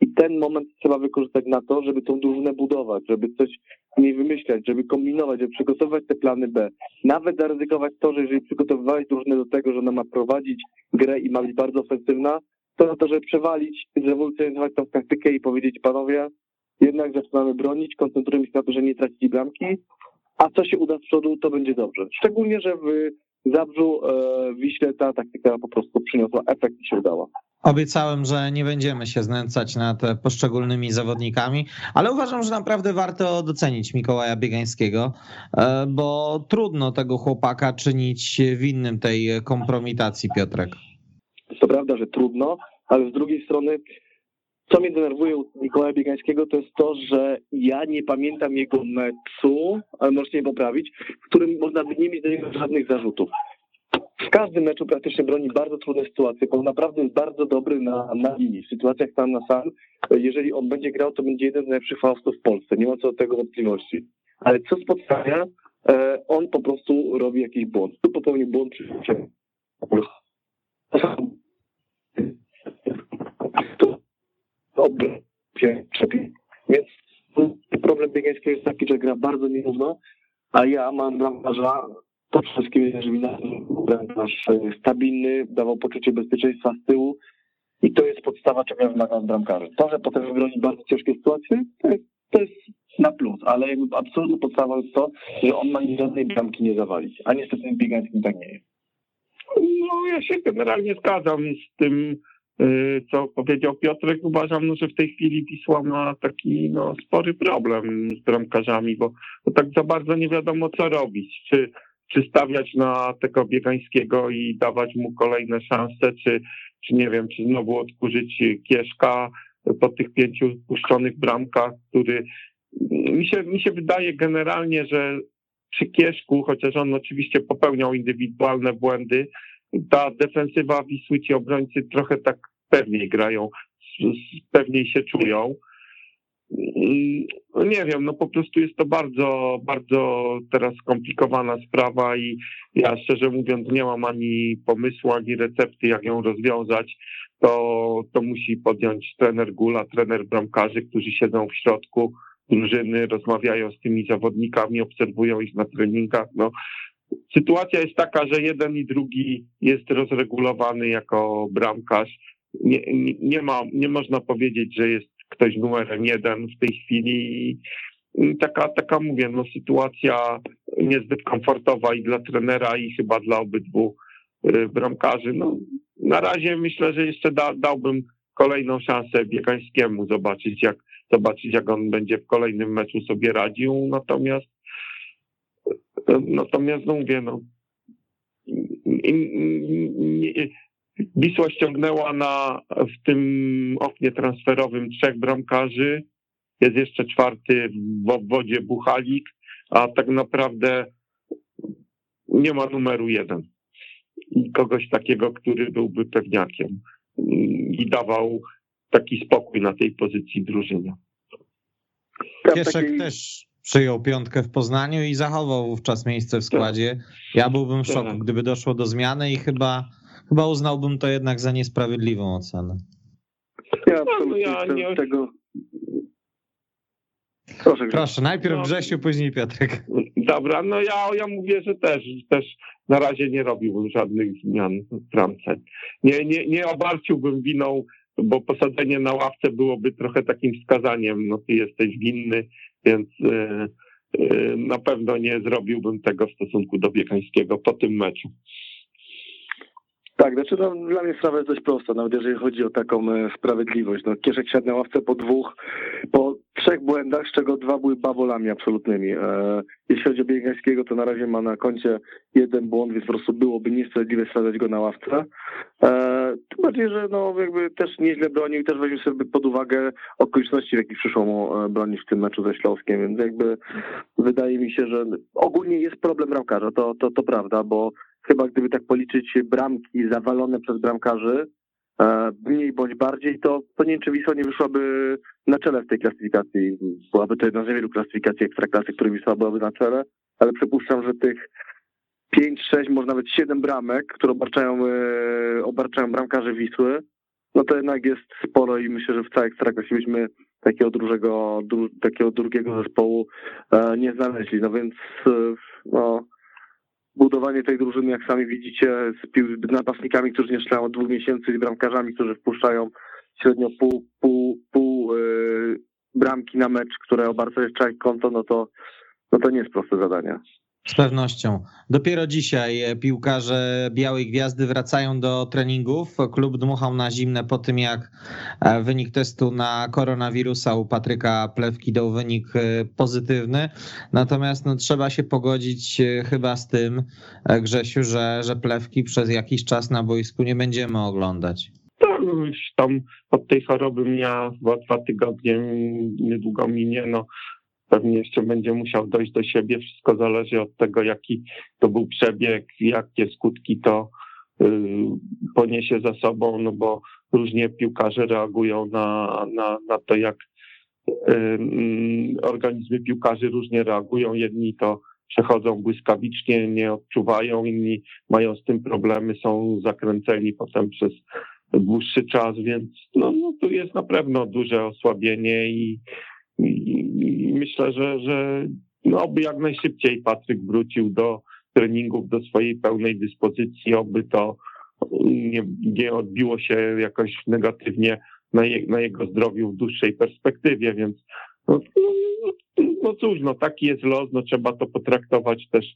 I ten moment trzeba wykorzystać na to, żeby tą drużynę budować, żeby coś w niej wymyślać, żeby kombinować, żeby przygotować te plany B. Nawet zaryzykować to, że jeżeli przygotowywałeś drużynę do tego, że ona ma prowadzić grę i ma być bardzo ofensywna, to na to, żeby przewalić, zrewolucjonizować tą taktykę i powiedzieć, panowie, jednak zaczynamy bronić, koncentrujemy się na to, że nie tracić bramki, a co się uda z przodu, to będzie dobrze. Szczególnie, że w Zabrzu, e, Wiśle ta taktyka po prostu przyniosła efekt i się udała. Obiecałem, że nie będziemy się znęcać nad poszczególnymi zawodnikami, ale uważam, że naprawdę warto docenić Mikołaja Biegańskiego, e, bo trudno tego chłopaka czynić winnym tej kompromitacji, Piotrek. To prawda, że trudno, ale z drugiej strony, co mnie denerwuje u Mikołaja Biegańskiego, to jest to, że ja nie pamiętam jego meczu, ale możecie mnie poprawić, w którym można by nie mieć do niego żadnych zarzutów. W każdym meczu praktycznie broni bardzo trudne sytuacje, bo naprawdę jest bardzo dobry na, na linii. W sytuacjach sam na sam, jeżeli on będzie grał, to będzie jeden z najlepszych faustów w Polsce. Nie ma co do tego wątpliwości. Ale co spotkania, e, on po prostu robi jakiś błąd. Tu popełnił błąd przy przepi. Więc problem biegańskiego jest taki, że gra bardzo nierówno, a ja mam bramkarza, to wszystkim jest, bramkarz stabilny, dawał poczucie bezpieczeństwa z tyłu i to jest podstawa, czego ja wymagam od bramkarzy. To, że potem wybroni bardzo ciężkie sytuacje, to jest, to jest na plus, ale absolutną podstawą jest to, że on ma żadnej bramki nie zawalić, a niestety biegańskim tak nie jest. No ja się generalnie zgadzam z tym, co powiedział Piotrek. Uważam, no, że w tej chwili Wisła ma taki no, spory problem z bramkarzami, bo, bo tak za bardzo nie wiadomo co robić. Czy, czy stawiać na tego Biegańskiego i dawać mu kolejne szanse, czy, czy nie wiem, czy znowu odkurzyć Kieszka po tych pięciu puszczonych bramkach, który mi się, mi się wydaje generalnie, że przy Kieszku, chociaż on oczywiście popełniał indywidualne błędy, ta defensywa Wisły, ci obrońcy trochę tak pewniej grają, pewniej się czują. No nie wiem, no po prostu jest to bardzo, bardzo teraz skomplikowana sprawa i ja szczerze mówiąc nie mam ani pomysłu, ani recepty, jak ją rozwiązać. To, to musi podjąć trener Gula, trener bramkarzy, którzy siedzą w środku drużyny, rozmawiają z tymi zawodnikami, obserwują ich na treningach. No, sytuacja jest taka, że jeden i drugi jest rozregulowany jako bramkarz. Nie, nie, ma, nie można powiedzieć, że jest ktoś numerem jeden w tej chwili. Taka, taka mówię, no sytuacja niezbyt komfortowa i dla trenera, i chyba dla obydwu y, bramkarzy. No, na razie myślę, że jeszcze da, dałbym kolejną szansę Biegańskiemu zobaczyć, jak zobaczyć, jak on będzie w kolejnym meczu sobie radził. Natomiast, natomiast no mówię, no, Wisła ściągnęła na, w tym oknie transferowym trzech bramkarzy. Jest jeszcze czwarty w obwodzie Buchalik, a tak naprawdę nie ma numeru jeden. I kogoś takiego, który byłby pewniakiem i dawał taki spokój na tej pozycji drużyny. Kieszek takiej... też przyjął piątkę w Poznaniu i zachował wówczas miejsce w składzie. Ja byłbym w szoku, tak. gdyby doszło do zmiany i chyba, chyba uznałbym to jednak za niesprawiedliwą ocenę. Ja no, ja nie... tego... Proszę, Proszę najpierw no, Grzesiu, później Piotrek. Dobra, no ja, ja mówię, że też, też na razie nie robiłbym żadnych zmian w bramce. Nie, nie, nie obarciłbym winą bo posadzenie na ławce byłoby trochę takim wskazaniem, no ty jesteś winny, więc e, e, na pewno nie zrobiłbym tego w stosunku do Biekańskiego po tym meczu. Tak, znaczy no, dla mnie sprawa jest dość prosta, nawet jeżeli chodzi o taką e, sprawiedliwość. No, Kieszek siadł na ławce po dwóch, po trzech błędach, z czego dwa były bawolami absolutnymi. E, jeśli chodzi o Biegańskiego, to na razie ma na koncie jeden błąd, więc po prostu byłoby niesprawiedliwe sadzać go na ławce. E, tym bardziej, że no, jakby też nieźle bronił i też weźmy sobie pod uwagę okoliczności, w jakich przyszło mu bronić w tym meczu ze Śląskiem, więc jakby wydaje mi się, że ogólnie jest problem bramkarza, to, to, to prawda, bo chyba gdyby tak policzyć bramki zawalone przez bramkarzy, e, mniej bądź bardziej, to, to nie wiem, czy Wisła nie wyszłaby na czele w tej klasyfikacji. Byłaby to jedna z niewielu klasyfikacji ekstraklasy, które Wisła byłaby na czele, ale przypuszczam, że tych 5, 6, może nawet 7 bramek, które obarczają, e, obarczają bramkarze Wisły, no to jednak jest sporo i myślę, że w całej ekstraklasie byśmy takiego dużego, takiego drugiego zespołu e, nie znaleźli. No więc no, budowanie tej drużyny, jak sami widzicie, z napastnikami, którzy nie strzelają od dwóch miesięcy, z bramkarzami, którzy wpuszczają średnio pół, pół, pół yy, bramki na mecz, które obarca jeszcze konto, no to, no to nie jest proste zadanie. Z pewnością. Dopiero dzisiaj e, piłkarze Białej Gwiazdy wracają do treningów. Klub dmuchał na zimne po tym, jak e, wynik testu na koronawirusa u Patryka Plewki dał wynik e, pozytywny. Natomiast no, trzeba się pogodzić chyba z tym, Grzesiu, że, że Plewki przez jakiś czas na boisku nie będziemy oglądać. Już tam od tej choroby miała dwa, dwa tygodnie, niedługo minie, no pewnie jeszcze będzie musiał dojść do siebie. Wszystko zależy od tego, jaki to był przebieg, jakie skutki to y, poniesie za sobą, no bo różnie piłkarze reagują na, na, na to, jak y, mm, organizmy piłkarzy różnie reagują. Jedni to przechodzą błyskawicznie, nie odczuwają, inni mają z tym problemy, są zakręceni potem przez dłuższy czas, więc no, no tu jest na pewno duże osłabienie i, myślę, że, że no, oby jak najszybciej Patryk wrócił do treningów, do swojej pełnej dyspozycji, oby to nie, nie odbiło się jakoś negatywnie na, je, na jego zdrowiu w dłuższej perspektywie, więc no, no, no cóż, no taki jest los, no trzeba to potraktować też,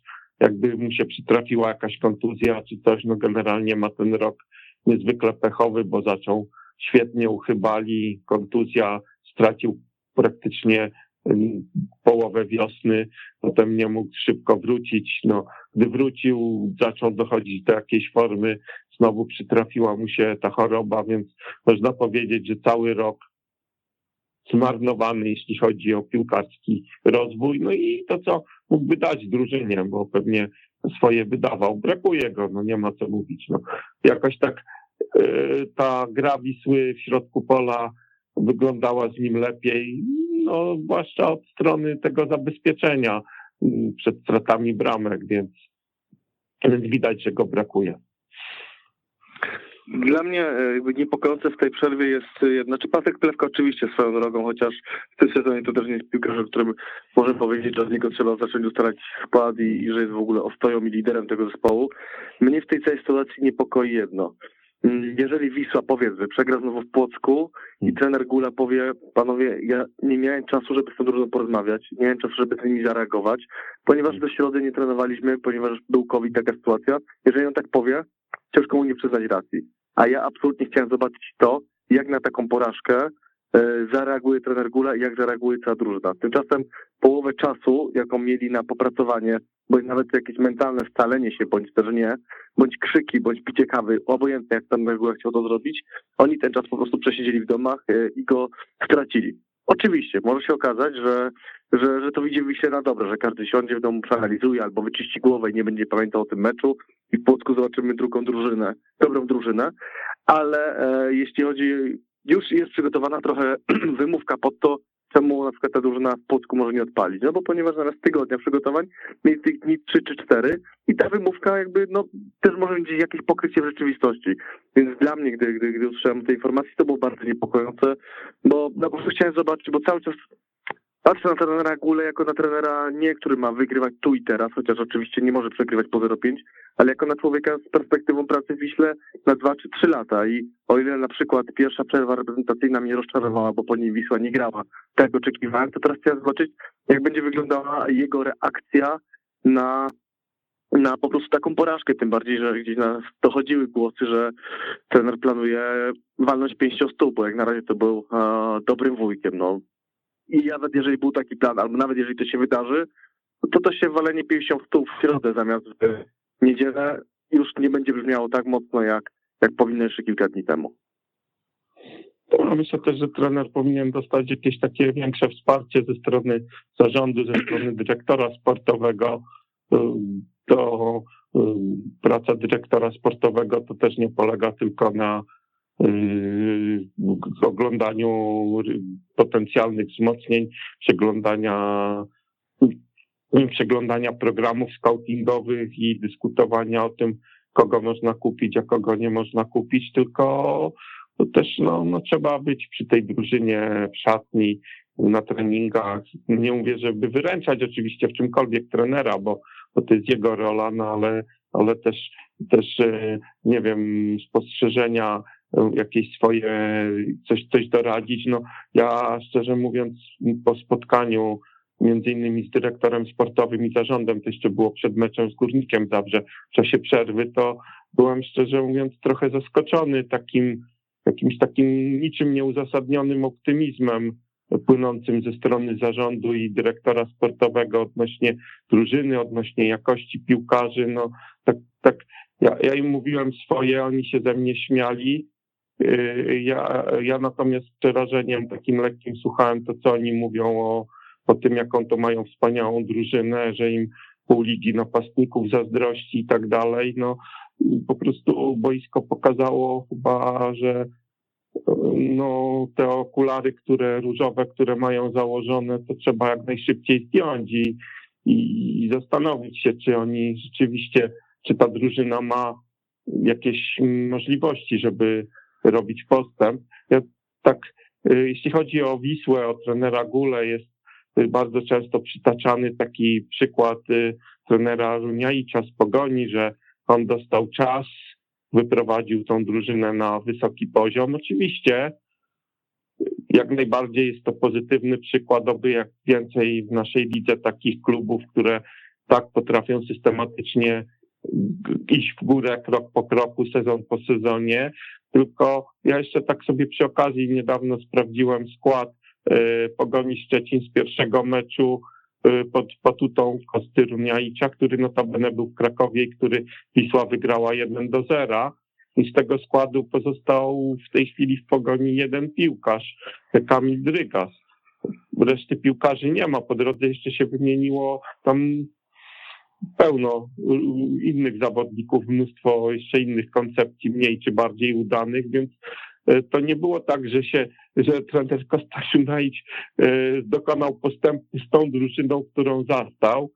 jakby mu się przytrafiła jakaś kontuzja czy coś, no generalnie ma ten rok niezwykle pechowy, bo zaczął świetnie uchybali, kontuzja, stracił praktycznie połowę wiosny, potem nie mógł szybko wrócić. No, gdy wrócił, zaczął dochodzić do jakiejś formy, znowu przytrafiła mu się ta choroba, więc można powiedzieć, że cały rok zmarnowany, jeśli chodzi o piłkarski rozwój. No i to, co mógłby dać drużynie, bo pewnie swoje wydawał. Brakuje go, no nie ma co mówić. No, jakoś tak yy, ta gra Wisły w środku pola wyglądała z nim lepiej, no zwłaszcza od strony tego zabezpieczenia mm, przed stratami bramek, więc, więc widać, że go brakuje. Dla mnie e, niepokojące w tej przerwie jest, e, znaczy Patryk Plewka oczywiście swoją drogą, chociaż w tym sezonie to też nie jest piłkarz, o którym może powiedzieć, że od niego trzeba zacząć ustalać skład i, i że jest w ogóle ostoją i liderem tego zespołu. Mnie w tej całej sytuacji niepokoi jedno. Mm, jeżeli Wisła, powiedzmy, przegra znowu w Płocku i hmm. trener Gula powie, panowie, ja nie miałem czasu, żeby z tą drużyną porozmawiać, nie miałem czasu, żeby z nimi zareagować, ponieważ do środy nie trenowaliśmy, ponieważ był COVID, taka sytuacja. Jeżeli on tak powie, ciężko mu nie przyznać racji. A ja absolutnie chciałem zobaczyć to, jak na taką porażkę zareaguje trener Gula i jak zareaguje cała drużyna. Tymczasem połowę czasu, jaką mieli na popracowanie, bądź nawet jakieś mentalne scalenie się, bądź też nie, bądź krzyki, bądź picie kawy, obojętnie jak trener Gula chciał to zrobić, oni ten czas po prostu przesiedzieli w domach e, i go stracili. Oczywiście, może się okazać, że, że, że to widzi się na dobre, że każdy siądzie w domu, przeanalizuje albo wyczyści głowę i nie będzie pamiętał o tym meczu i w Płocku zobaczymy drugą drużynę, dobrą drużynę, ale e, jeśli chodzi już jest przygotowana trochę wymówka pod to, czemu na przykład ta drużyna w Płocku może nie odpalić. No bo ponieważ zamiast tygodnia przygotowań mieli tych dni 3 czy 4 i ta wymówka jakby no też może mieć jakieś pokrycie w rzeczywistości. Więc dla mnie, gdy, gdy, gdy usłyszałem tej informacji, to było bardzo niepokojące, bo no, po prostu chciałem zobaczyć, bo cały czas Patrzę na trenera Gule jako na trenera nie, który ma wygrywać tu i teraz, chociaż oczywiście nie może przegrywać po 0,5, ale jako na człowieka z perspektywą pracy w Wiśle na 2 czy 3 lata. I o ile na przykład pierwsza przerwa reprezentacyjna mnie rozczarowała, bo po niej Wisła nie grała, tak oczekiwałem, to teraz chciałem zobaczyć, jak będzie wyglądała jego reakcja na na po prostu taką porażkę, tym bardziej, że gdzieś nas dochodziły głosy, że trener planuje walnąć pięścią stół, bo jak na razie to był e, dobrym wujkiem. No, i nawet jeżeli był taki plan, albo nawet jeżeli to się wydarzy, to to się walenie pięścią w w środę zamiast w niedzielę już nie będzie brzmiało tak mocno, jak, jak powinno jeszcze kilka dni temu. No, myślę też, że trener powinien dostać jakieś takie większe wsparcie ze strony zarządu, ze strony dyrektora sportowego. To praca dyrektora sportowego to też nie polega tylko na oglądaniu potencjalnych wzmocnień, przeglądania, przeglądania programów scoutingowych i dyskutowania o tym, kogo można kupić, a kogo nie można kupić, tylko też no, no, trzeba być przy tej drużynie w szatni, na treningach. Nie mówię, żeby wyręczać oczywiście w czymkolwiek trenera, bo bo to jest jego rola, no ale, ale też, też, nie wiem, spostrzeżenia, jakieś swoje, coś, coś doradzić. No ja szczerze mówiąc po spotkaniu między innymi z dyrektorem sportowym i zarządem, to jeszcze było przed meczem z Górnikiem Zabrze, w czasie przerwy, to byłem szczerze mówiąc trochę zaskoczony takim jakimś takim niczym nieuzasadnionym optymizmem płynącym ze strony zarządu i dyrektora sportowego odnośnie drużyny, odnośnie jakości piłkarzy. No tak, tak ja, ja im mówiłem swoje, oni się ze mnie śmiali. Yy, ja, ja natomiast z przerażeniem takim lekkim słuchałem to, co oni mówią o, o tym, jaką to mają wspaniałą drużynę, że im pół ligi napastników zazdrości i tak dalej. No po prostu boisko pokazało chyba, że no, te okulary, które różowe, które mają założone, to trzeba jak najszybciej zdjąć i, i zastanowić się, czy oni rzeczywiście, czy ta drużyna ma jakieś możliwości, żeby robić postęp. Ja tak, y, jeśli chodzi o Wisłę, o trenera Gule, jest bardzo często przytaczany taki przykład y, trenera Runiaicza z Pogoni, że on dostał czas, wyprowadził tą drużynę na wysoki poziom. Oczywiście jak najbardziej jest to pozytywny przykład, oby jak więcej w naszej lidze takich klubów, które tak potrafią systematycznie iść w górę krok po kroku, sezon po sezonie. Tylko ja jeszcze tak sobie przy okazji niedawno sprawdziłem skład y, Pogoni Szczecin z pierwszego meczu Y, pod patutą Kostyruniajcia, który notabene był w Krakowie i który Wisła wygrała 1 do 0. I z tego składu pozostał w tej chwili w pogoni jeden piłkarz, Kamil Drygas. Reszty piłkarzy nie ma. Po drodze jeszcze się wymieniło tam pełno innych zawodników, mnóstwo jeszcze innych koncepcji, mniej czy bardziej udanych, więc E, to nie było tak, że się, że trener Najdź e, dokonał postępu z tą drużyną, którą zastał.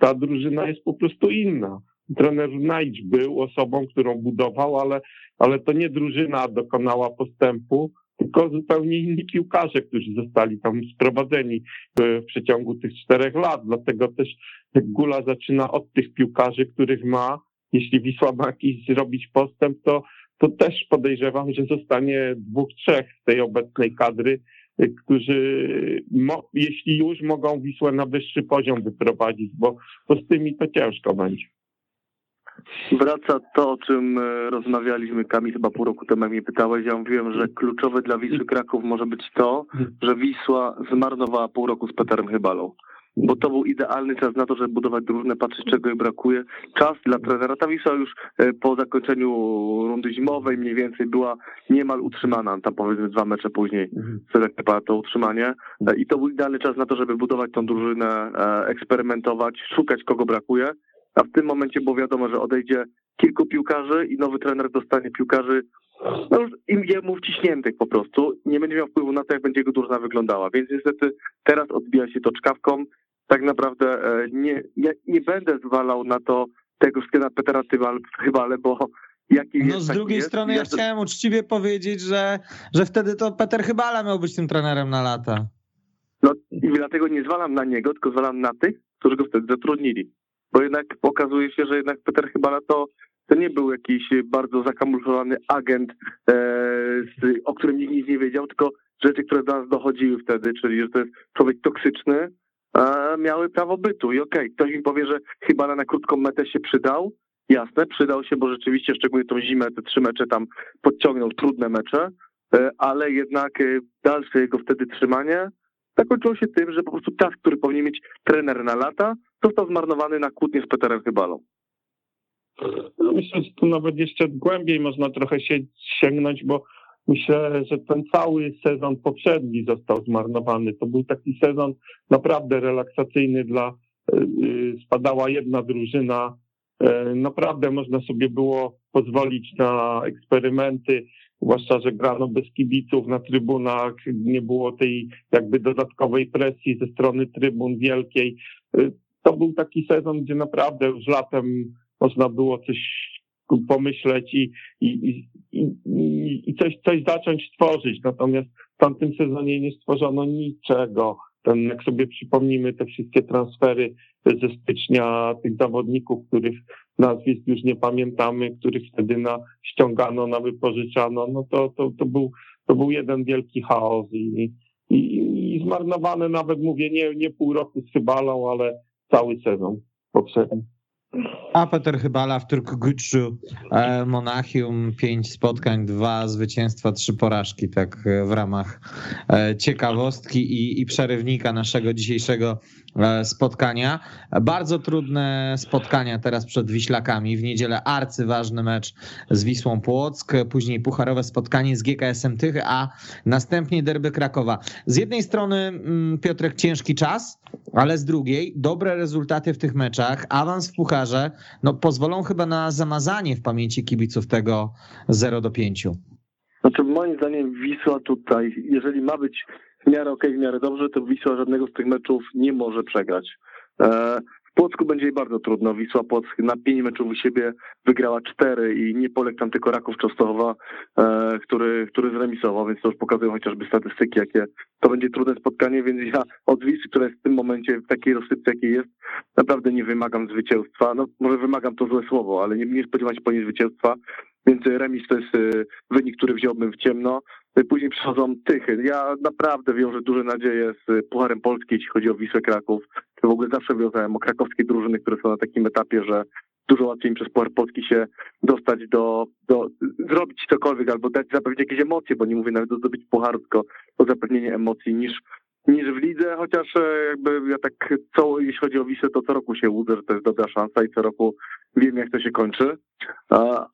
Ta drużyna jest po prostu inna. Trener Najdź był osobą, którą budował, ale, ale to nie drużyna dokonała postępu, tylko zupełnie inni piłkarze, którzy zostali tam sprowadzeni w przeciągu tych czterech lat. Dlatego też Gula zaczyna od tych piłkarzy, których ma. Jeśli Wisła ma jakiś zrobić postęp, to to też podejrzewam, że zostanie dwóch, trzech z tej obecnej kadry, którzy, jeśli już, mogą Wisłę na wyższy poziom wyprowadzić, bo, bo z tymi to ciężko będzie. Wraca to, o czym e, rozmawialiśmy, Kamil, chyba pół roku temu mnie pytałeś. Ja mówiłem, że kluczowe dla Wisły Kraków może być to, że Wisła zmarnowała pół roku z Peterem Chybalą bo to był idealny czas na to, żeby budować drużynę, patrzeć czego jej brakuje. Czas dla trenera. Ta Wisła już e, po zakończeniu rundy zimowej mniej więcej była niemal utrzymana, tam powiedzmy dwa mecze później mhm. to utrzymanie e, i to był idealny czas na to, żeby budować tą drużynę, e, eksperymentować, szukać kogo brakuje, a w tym momencie było wiadomo, że odejdzie kilku piłkarzy i nowy trener dostanie piłkarzy no już im jemu wciśniętych po prostu. Nie będzie miał wpływu na to, jak będzie jego drużyna wyglądała. Więc niestety teraz odbija się to czkawką tak naprawdę e, nie, nie, nie będę zwalał na to tego wszystkiego na Petera Chybale, bo jaki No z drugiej jest. strony ja, ja chciałem uczciwie powiedzieć, że, że wtedy to Peter Chybala miał być tym trenerem na lata. No i dlatego nie zwalam na niego, tylko zwalam na tych, którzy go wtedy zatrudnili. Bo jednak okazuje się, że jednak Peter Chybala to, to nie był jakiś bardzo zakamuflowany agent, e, z, o którym nikt nic nie wiedział, tylko rzeczy, które do nas dochodziły wtedy, czyli że to jest człowiek toksyczny, miały prawo bytu. I okej, okay, ktoś mi powie, że chyba na krótką metę się przydał. Jasne, przydał się, bo rzeczywiście szczególnie tą zimę, te trzy mecze tam podciągnął, trudne mecze, e, ale jednak e, dalsze jego wtedy trzymanie zakończyło się tym, że po prostu czas, który powinien mieć trener na lata, został zmarnowany na kłótnię z Peterem Chybalą. No myślę, że tu nawet jeszcze głębiej można trochę się sięgnąć, bo Myślę, że ten cały sezon poprzedni został zmarnowany. To był taki sezon naprawdę relaksacyjny dla, y, spadała jedna drużyna. Y, naprawdę można sobie było pozwolić na eksperymenty, zwłaszcza, że grano bez kibiców na trybunach, nie było tej jakby dodatkowej presji ze strony trybun wielkiej. To był taki sezon, gdzie naprawdę już latem można było coś pomyśleć i, i, i, i coś, coś zacząć tworzyć. Natomiast w tamtym sezonie nie stworzono niczego. ten, jak sobie przypomnimy te wszystkie transfery ze stycznia tych zawodników, których nazwisk już nie pamiętamy, których wtedy na, ściągano, na wypożyczano, no to, to, to, był, to był jeden wielki chaos i, i, i zmarnowane nawet, mówię, nie, nie pół roku z Chybalą, ale cały sezon poprzedni. A Peter Chybala w Turkogutsu, e, Monachium, pięć spotkań, dwa zwycięstwa, trzy porażki, tak e, w ramach e, ciekawostki i, i przerywnika naszego dzisiejszego spotkania. Bardzo trudne spotkania teraz przed Wiślakami. W niedzielę arcyważny mecz z Wisłą Płock, później pucharowe spotkanie z GKS-em Tychy, a następnie derby Krakowa. Z jednej strony mm, Piotrek ciężki czas, ale z drugiej dobre rezultaty w tych meczach, awans w pucharze, no pozwolą chyba na zamazanie w pamięci kibiców tego 0 do 5. Znaczy moim zdaniem Wisła tutaj, jeżeli ma być w miarę okej, okay, w miarę dobrze, to Wisła żadnego z tych meczów nie może przegrać. E, Płocku będzie jej bardzo trudno. Wisła Płock na pięć meczów u siebie wygrała cztery i nie poległ tam tylko Raków Częstochowa, e, który, który zremisował, więc to już pokazują chociażby statystyki, jakie to będzie trudne spotkanie, więc ja od Wisły, która jest w tym momencie w takiej rozsypce, jakiej jest, naprawdę nie wymagam zwycięstwa. No może wymagam to złe słowo, ale nie, nie spodziewam się po niej zwycięstwa, więc remis to jest e, wynik, który wziąłbym w ciemno. Później przychodzą Tychy. Ja naprawdę wiążę duże nadzieje z Pucharem Polski, jeśli chodzi o Wisłę Kraków. To w ogóle zawsze wiązałem o krakowskie drużyny, które są na takim etapie, że dużo łatwiej im przez Puchar Polski się dostać do, do zrobić cokolwiek albo dać zapewnić jakieś emocje, bo nie mówię nawet o zdobyć pucharu, tylko o zapewnienie emocji niż niż w lidze, chociaż e, jakby ja tak, co, jeśli chodzi o Wisłę, to co roku się łudzę, że to jest dobra szansa i co roku wiem, jak to się kończy,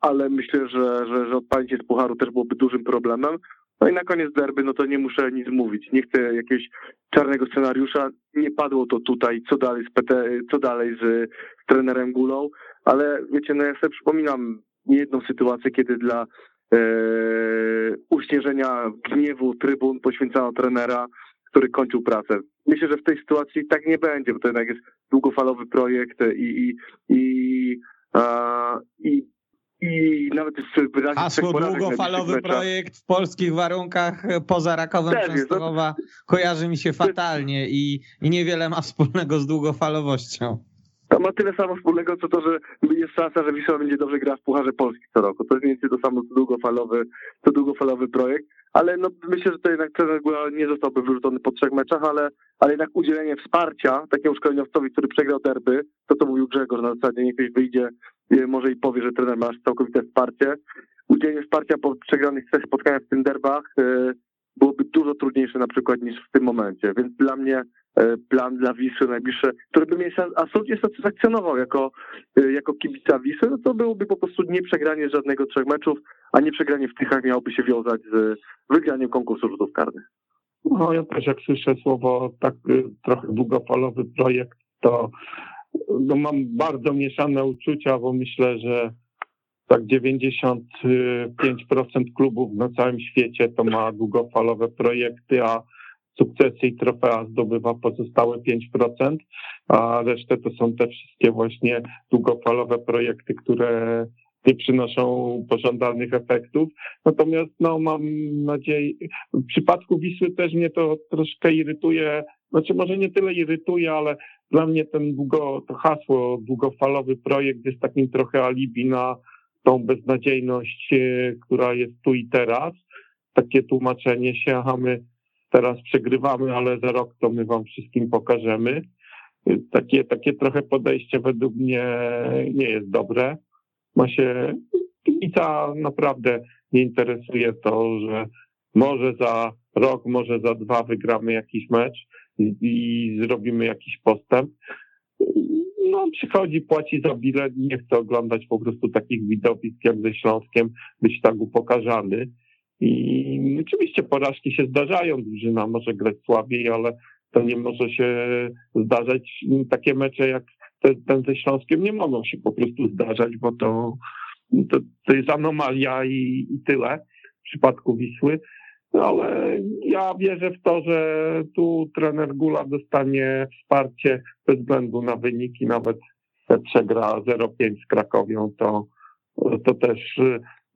ale myślę, że, że, że odpalicie z pucharu też byłoby dużym problemem. No i na koniec derby, no to nie muszę nic mówić. Nie chcę jakiegoś czarnego scenariusza. Nie padło to tutaj, co dalej z, PT, co dalej z, trenerem Gulą, ale wiecie, no ja sobie przypominam niejedną sytuację, kiedy dla e, uśnieżenia gniewu trybun poświęcano trenera, który kończył pracę. Myślę, że w tej sytuacji tak nie będzie, bo to jednak jest długofalowy projekt i, i, i, a, i i nawet w wyrazie Hasło długofalowy projekt w polskich warunkach poza Rakowem Częstochowa kojarzy mi się fatalnie i, i niewiele ma wspólnego z długofalowością. To ma tyle samo wspólnego, co to, że jest szansa, że Wisła będzie dobrze grała w Pucharze Polski co roku. To jest więcej to samo, co długofalowy, co długofalowy projekt. Ale no, myślę, że to jednak trener nie zostałby wyrzucony po trzech meczach, ale, ale jednak udzielenie wsparcia takiemu szkoleniowcowi, który przegrał derby, to co mówił Grzegorz na zasadzie, niech ktoś wyjdzie może i powie, że trener ma całkowite wsparcie. Udzielenie wsparcia po przegranych trzech spotkaniach w tym derbach e, byłoby dużo trudniejsze na przykład niż w tym momencie, więc dla mnie e, plan dla Wisły najbliższy, który by mnie absolutnie satysfakcjonował jako, e, jako kibica Wisły, no to byłoby po prostu nie przegranie żadnego trzech meczów, a nie przegranie w Tychach miałoby się wiązać z wygraniem konkursu rzutów karnych. No ja też jak słyszę słowo tak trochę długofalowy projekt, to no mam bardzo mieszane uczucia, bo myślę, że tak 95% klubów na całym świecie to ma długofalowe projekty, a sukcesy i trofea zdobywa pozostałe 5%, a resztę to są te wszystkie właśnie długofalowe projekty, które nie przynoszą pożądanych efektów. Natomiast no, mam nadzieję, w przypadku Wisły też mnie to troszkę irytuje, znaczy może nie tyle irytuje, ale dla mnie ten długo, to hasło długofalowy projekt jest takim trochę alibi na tą beznadziejność, e, która jest tu i teraz. Takie tłumaczenie się, aha, my teraz przegrywamy, ale za rok to my wam wszystkim pokażemy. E, takie, takie trochę podejście według mnie nie jest dobre. Ma się, kibica naprawdę nie interesuje to, że może za rok, może za dwa wygramy jakiś mecz i zrobimy jakiś postęp. No, przychodzi, płaci za bilet, nie chce oglądać po prostu takich widowisk jak ze Śląskiem, być tak upokarzany. I oczywiście porażki się zdarzają, drużyna może grać słabiej, ale to nie może się zdarzać. Takie mecze jak ten, ten ze Śląskiem nie mogą się po prostu zdarzać, bo to, to, to jest anomalia i, i tyle w przypadku Wisły. No, ale ja wierzę w to, że tu trener Gula dostanie wsparcie bez względu na wyniki, nawet przegra 0-5 z Krakowią, to, to też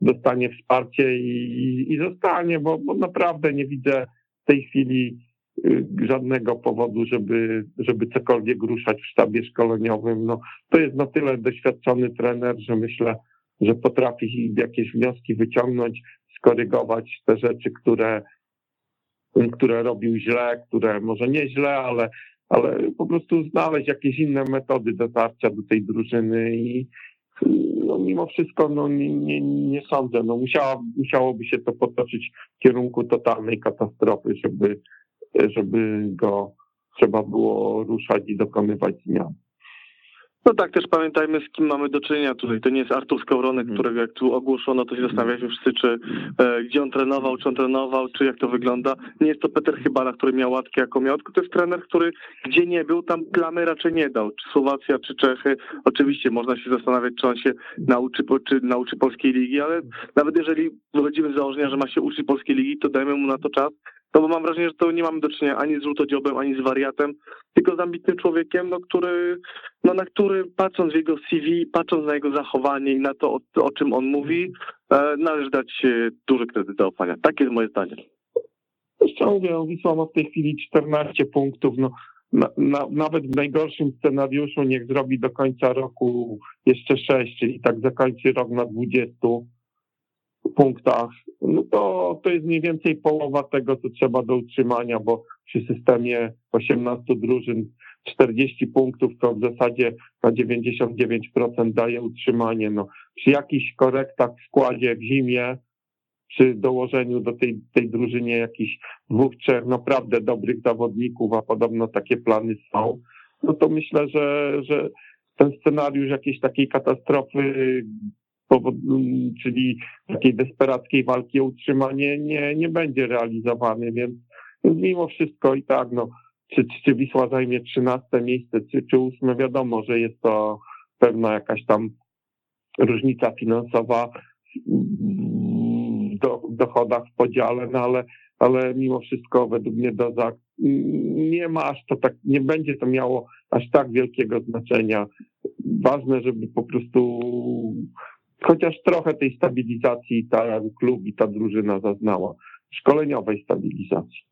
dostanie wsparcie i, i zostanie, bo, bo naprawdę nie widzę w tej chwili y, żadnego powodu, żeby, żeby cokolwiek ruszać w sztabie szkoleniowym. No, to jest na tyle doświadczony trener, że myślę, że potrafi jakieś wnioski wyciągnąć, skorygować te rzeczy, które, które robił źle, które może nie źle, ale, ale po prostu znaleźć jakieś inne metody dotarcia do tej drużyny i no, mimo wszystko no, nie, nie, nie sądzę. No, musiała, musiałoby się to potoczyć w kierunku totalnej katastrofy, żeby, żeby go trzeba było ruszać i dokonywać zmian. No tak, też pamiętajmy, z kim mamy do czynienia tutaj. To nie jest Artur Skowronek, mhm. którego jak tu ogłoszono, to się zastanawialiśmy wszyscy, czy e, gdzie on trenował, czy on trenował, czy jak to wygląda. Nie jest to Peter Chybala, który miał łatki jako miał, tylko to jest trener, który gdzie nie był, tam plamy raczej nie dał. Czy Słowacja, czy Czechy. Oczywiście można się zastanawiać, czy on się nauczy, czy nauczy polskiej ligi, ale nawet jeżeli wychodzimy z założenia, że ma się uczyć polskiej ligi, to dajmy mu na to czas no bo mam wrażenie, że to nie mamy do czynienia ani z żółtodziobem, ani z wariatem, tylko z ambitnym człowiekiem, no, który, no, na który patrząc w jego CV, patrząc na jego zachowanie i na to, o, o czym on mówi, e, należy dać duży kredyt zaufania. Takie jest moje zdanie. Jeszcze mówię, Wisła ma w tej chwili 14 punktów, no na, na, nawet w najgorszym scenariuszu niech zrobi do końca roku jeszcze 6, czyli tak zakończy rok na 20 punktach, no to, to jest mniej więcej połowa tego, co trzeba do utrzymania, bo przy systemie 18 drużyn 40 punktów to w zasadzie na 99% daje utrzymanie. No, przy jakichś korektach w składzie w zimie, przy dołożeniu do tej, tej drużynie jakichś dwóch, trzech naprawdę dobrych zawodników, a podobno takie plany są, no to myślę, że, że ten scenariusz jakiejś takiej katastrofy czyli takiej desperackiej walki o utrzymanie nie, nie będzie realizowany, więc, mimo wszystko i tak, no, czy, czy Wisła zajmie 13 miejsce, czy, czy 8, wiadomo, że jest to pewna jakaś tam różnica finansowa w dochodach w podziale, no ale, ale mimo wszystko według mnie Dozak nie ma aż to tak, nie będzie to miało aż tak wielkiego znaczenia. Ważne, żeby po prostu chociaż trochę tej stabilizacji ta klub i ta drużyna zaznała, szkoleniowej stabilizacji.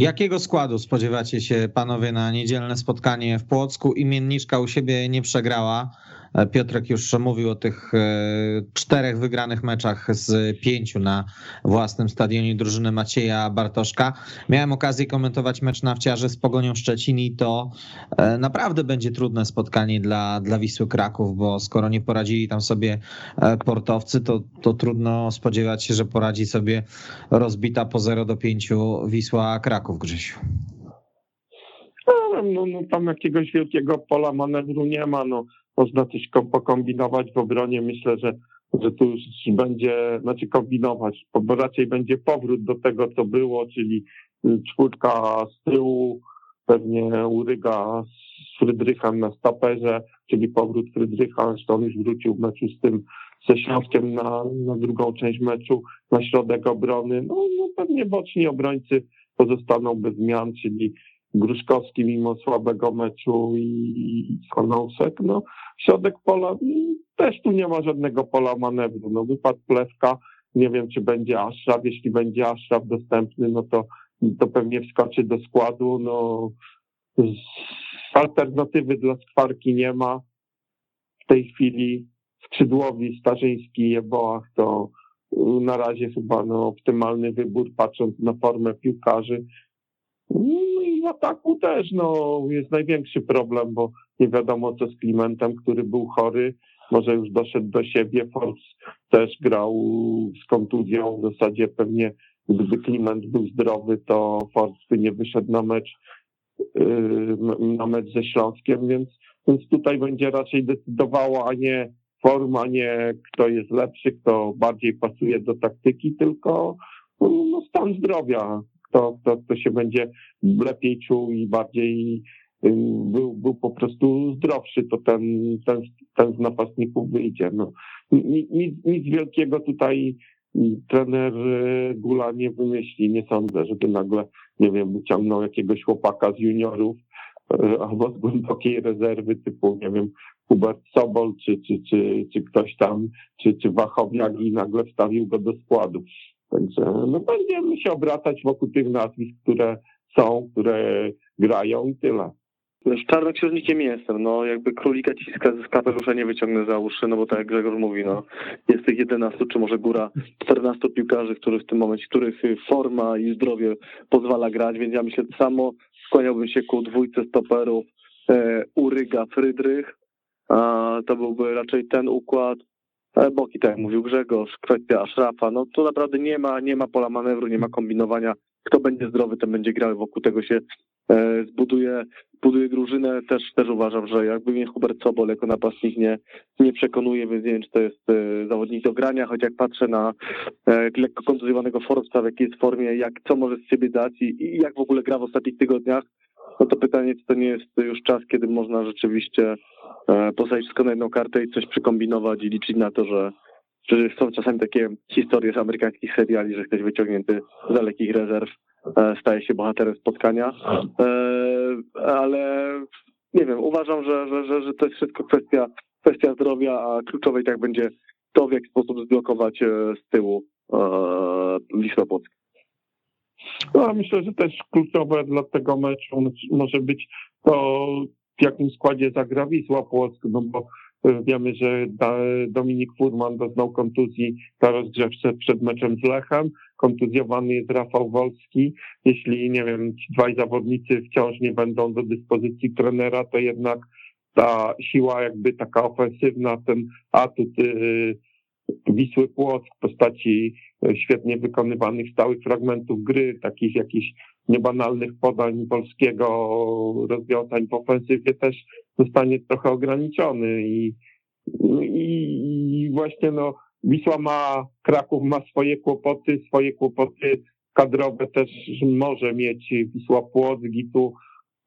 Jakiego składu spodziewacie się panowie na niedzielne spotkanie w Płocku? Imienniczka u siebie nie przegrała. E, Piotrek już mówił o tych e, czterech wygranych meczach z pięciu na własnym stadionie drużyny Macieja Bartoszka. Miałem okazję komentować mecz na wciarze z Pogonią Szczecin i to e, naprawdę będzie trudne spotkanie dla, dla Wisły Kraków, bo skoro nie poradzili tam sobie portowcy, to, to trudno spodziewać się, że poradzi sobie rozbita po 0 do 5 Wisła Kraków, Grzesiu. No, no, no, tam jakiegoś wielkiego pola manewru nie ma. No, można coś pokombinować w obronie. Myślę, że, że tu już będzie, znaczy kombinować, bo raczej będzie powrót do tego, co było, czyli czwórka z tyłu, pewnie uryga z Frydrychem na staperze, czyli powrót Frydrycha, on już wrócił w meczu z tym ze Śląskiem na, na drugą część meczu, na środek obrony. No, no pewnie boczni obrońcy pozostaną bez zmian, czyli Gruszkowski mimo słabego meczu i Konąsek, no środek pola też tu nie ma żadnego pola manewru. No wypadł Plewka, nie wiem czy będzie Aszraf, jeśli będzie Aszraf dostępny, no to, to pewnie wskoczy do składu, no alternatywy dla skwarki nie ma. W tej chwili skrzydłowi Starzyński Jeboach to na razie chyba no, optymalny wybór, patrząc na formę piłkarzy. No i w ataku też no, jest największy problem, bo nie wiadomo co z Klimentem, który był chory, może już doszedł do siebie. Force też grał z kontuzją, w zasadzie pewnie gdyby Kliment był zdrowy, to Force by nie wyszedł na mecz, yy, na mecz ze Śląskiem, więc, więc tutaj będzie raczej decydowało, a nie forma, nie kto jest lepszy, kto bardziej pasuje do taktyki, tylko no, stan zdrowia kto, kto, kto się będzie lepiej czuł i bardziej y, był, był po prostu zdrowszy, to ten, ten, ten z napastników wyjdzie. No, nic, nic wielkiego tutaj trener y, Gula nie wymyśli. Nie sądzę, żeby nagle, nie wiem, wyciągnął jakiegoś chłopaka z juniorów y, albo z głębokiej rezerwy typu, nie wiem, Hubert Sobol, czy, czy, czy, czy ktoś tam, czy, czy Wachowiak i nagle wstawił go do składu. Także no, będziemy się obracać wokół tych nazwisk, które są, które grają i tyle. Wiesz, czarnoksiężnikiem jestem, no jakby królika ciska z kapelusza nie wyciągnę za uszy, no bo tak jak Grzegorz mówi, no jest tych 11 czy może góra 14 piłkarzy, których w tym momencie, których forma i zdrowie pozwala grać, więc ja myślę samo skłaniałbym się ku dwójce stoperów e, Uryga, Frydrych, a to byłby raczej ten układ, Boki, tak jak mówił Grzegorz, kwestia Szrafa, no to naprawdę nie ma, nie ma pola manewru, nie ma kombinowania, kto będzie zdrowy, ten będzie grał, wokół tego się e, zbuduje, buduje drużynę. Też, też uważam, że jakby mnie Hubert Sobol jako napastnik nie, nie przekonuje, więc nie wiem, czy to jest e, zawodnik do grania, choć jak patrzę na e, lekko kontuzjowanego Forbesa, w jakiej jest formie, jak, co może z siebie dać i, i jak w ogóle gra w ostatnich tygodniach, no to pytanie, czy to nie jest już czas, kiedy można rzeczywiście e, postawić wszystko na jedną kartę i coś przykombinować i liczyć na to, że że są czasami takie historie z amerykańskich seriali, że ktoś wyciągnięty z dalekich rezerw e, staje się bohaterem spotkania, e, ale nie wiem, uważam, że, że, że, że to jest wszystko kwestia, kwestia zdrowia, a kluczowej tak będzie to, w jaki sposób zblokować z tyłu Wisła Płock. No, myślę, że też kluczowe dla tego meczu może być to, w jakim składzie zagra Wisła Płock, no bo Wiemy, że Dominik Furman doznał kontuzji na rozgrzewce przed meczem z Lechem. Kontuzjowany jest Rafał Wolski. Jeśli, nie wiem, ci dwaj zawodnicy wciąż nie będą do dyspozycji trenera, to jednak ta siła jakby taka ofensywna, ten atut y, Wisły Płock w postaci świetnie wykonywanych stałych fragmentów gry, takich jakichś niebanalnych podań polskiego rozwiązań w ofensywie też zostanie trochę ograniczony i, i, i właśnie no Wisła ma, Kraków ma swoje kłopoty, swoje kłopoty kadrowe też może mieć Wisła Płock i tu,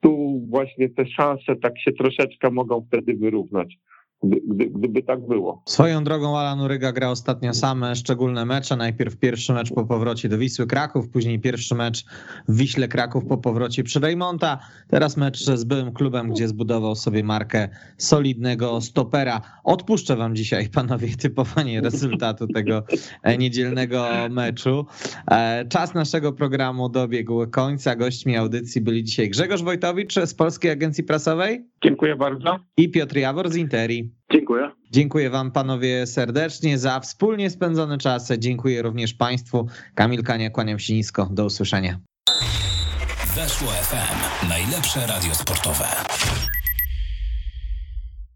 tu właśnie te szanse tak się troszeczkę mogą wtedy wyrównać gdy, gdyby tak było. Swoją drogą Alan Uryga gra ostatnio same szczególne mecze. Najpierw pierwszy mecz po powrocie do Wisły Kraków, później pierwszy mecz w Wiśle Kraków po powrocie przy Rejmonta. Teraz mecz z byłym klubem, gdzie zbudował sobie markę solidnego stopera. Odpuszczę wam dzisiaj, panowie, typowanie rezultatu tego e, niedzielnego meczu. E, czas naszego programu dobiegł końca. Gośćmi audycji byli dzisiaj Grzegorz Wojtowicz z Polskiej Agencji Prasowej. Dziękuję bardzo. I Piotr Jawor z Interi. Dziękuję. Dziękuję Wam panowie serdecznie za wspólnie spędzony czas. Dziękuję również Państwu. Kamil Kania, kłaniam się nisko. Do usłyszenia. Weszło FM. Najlepsze radio sportowe.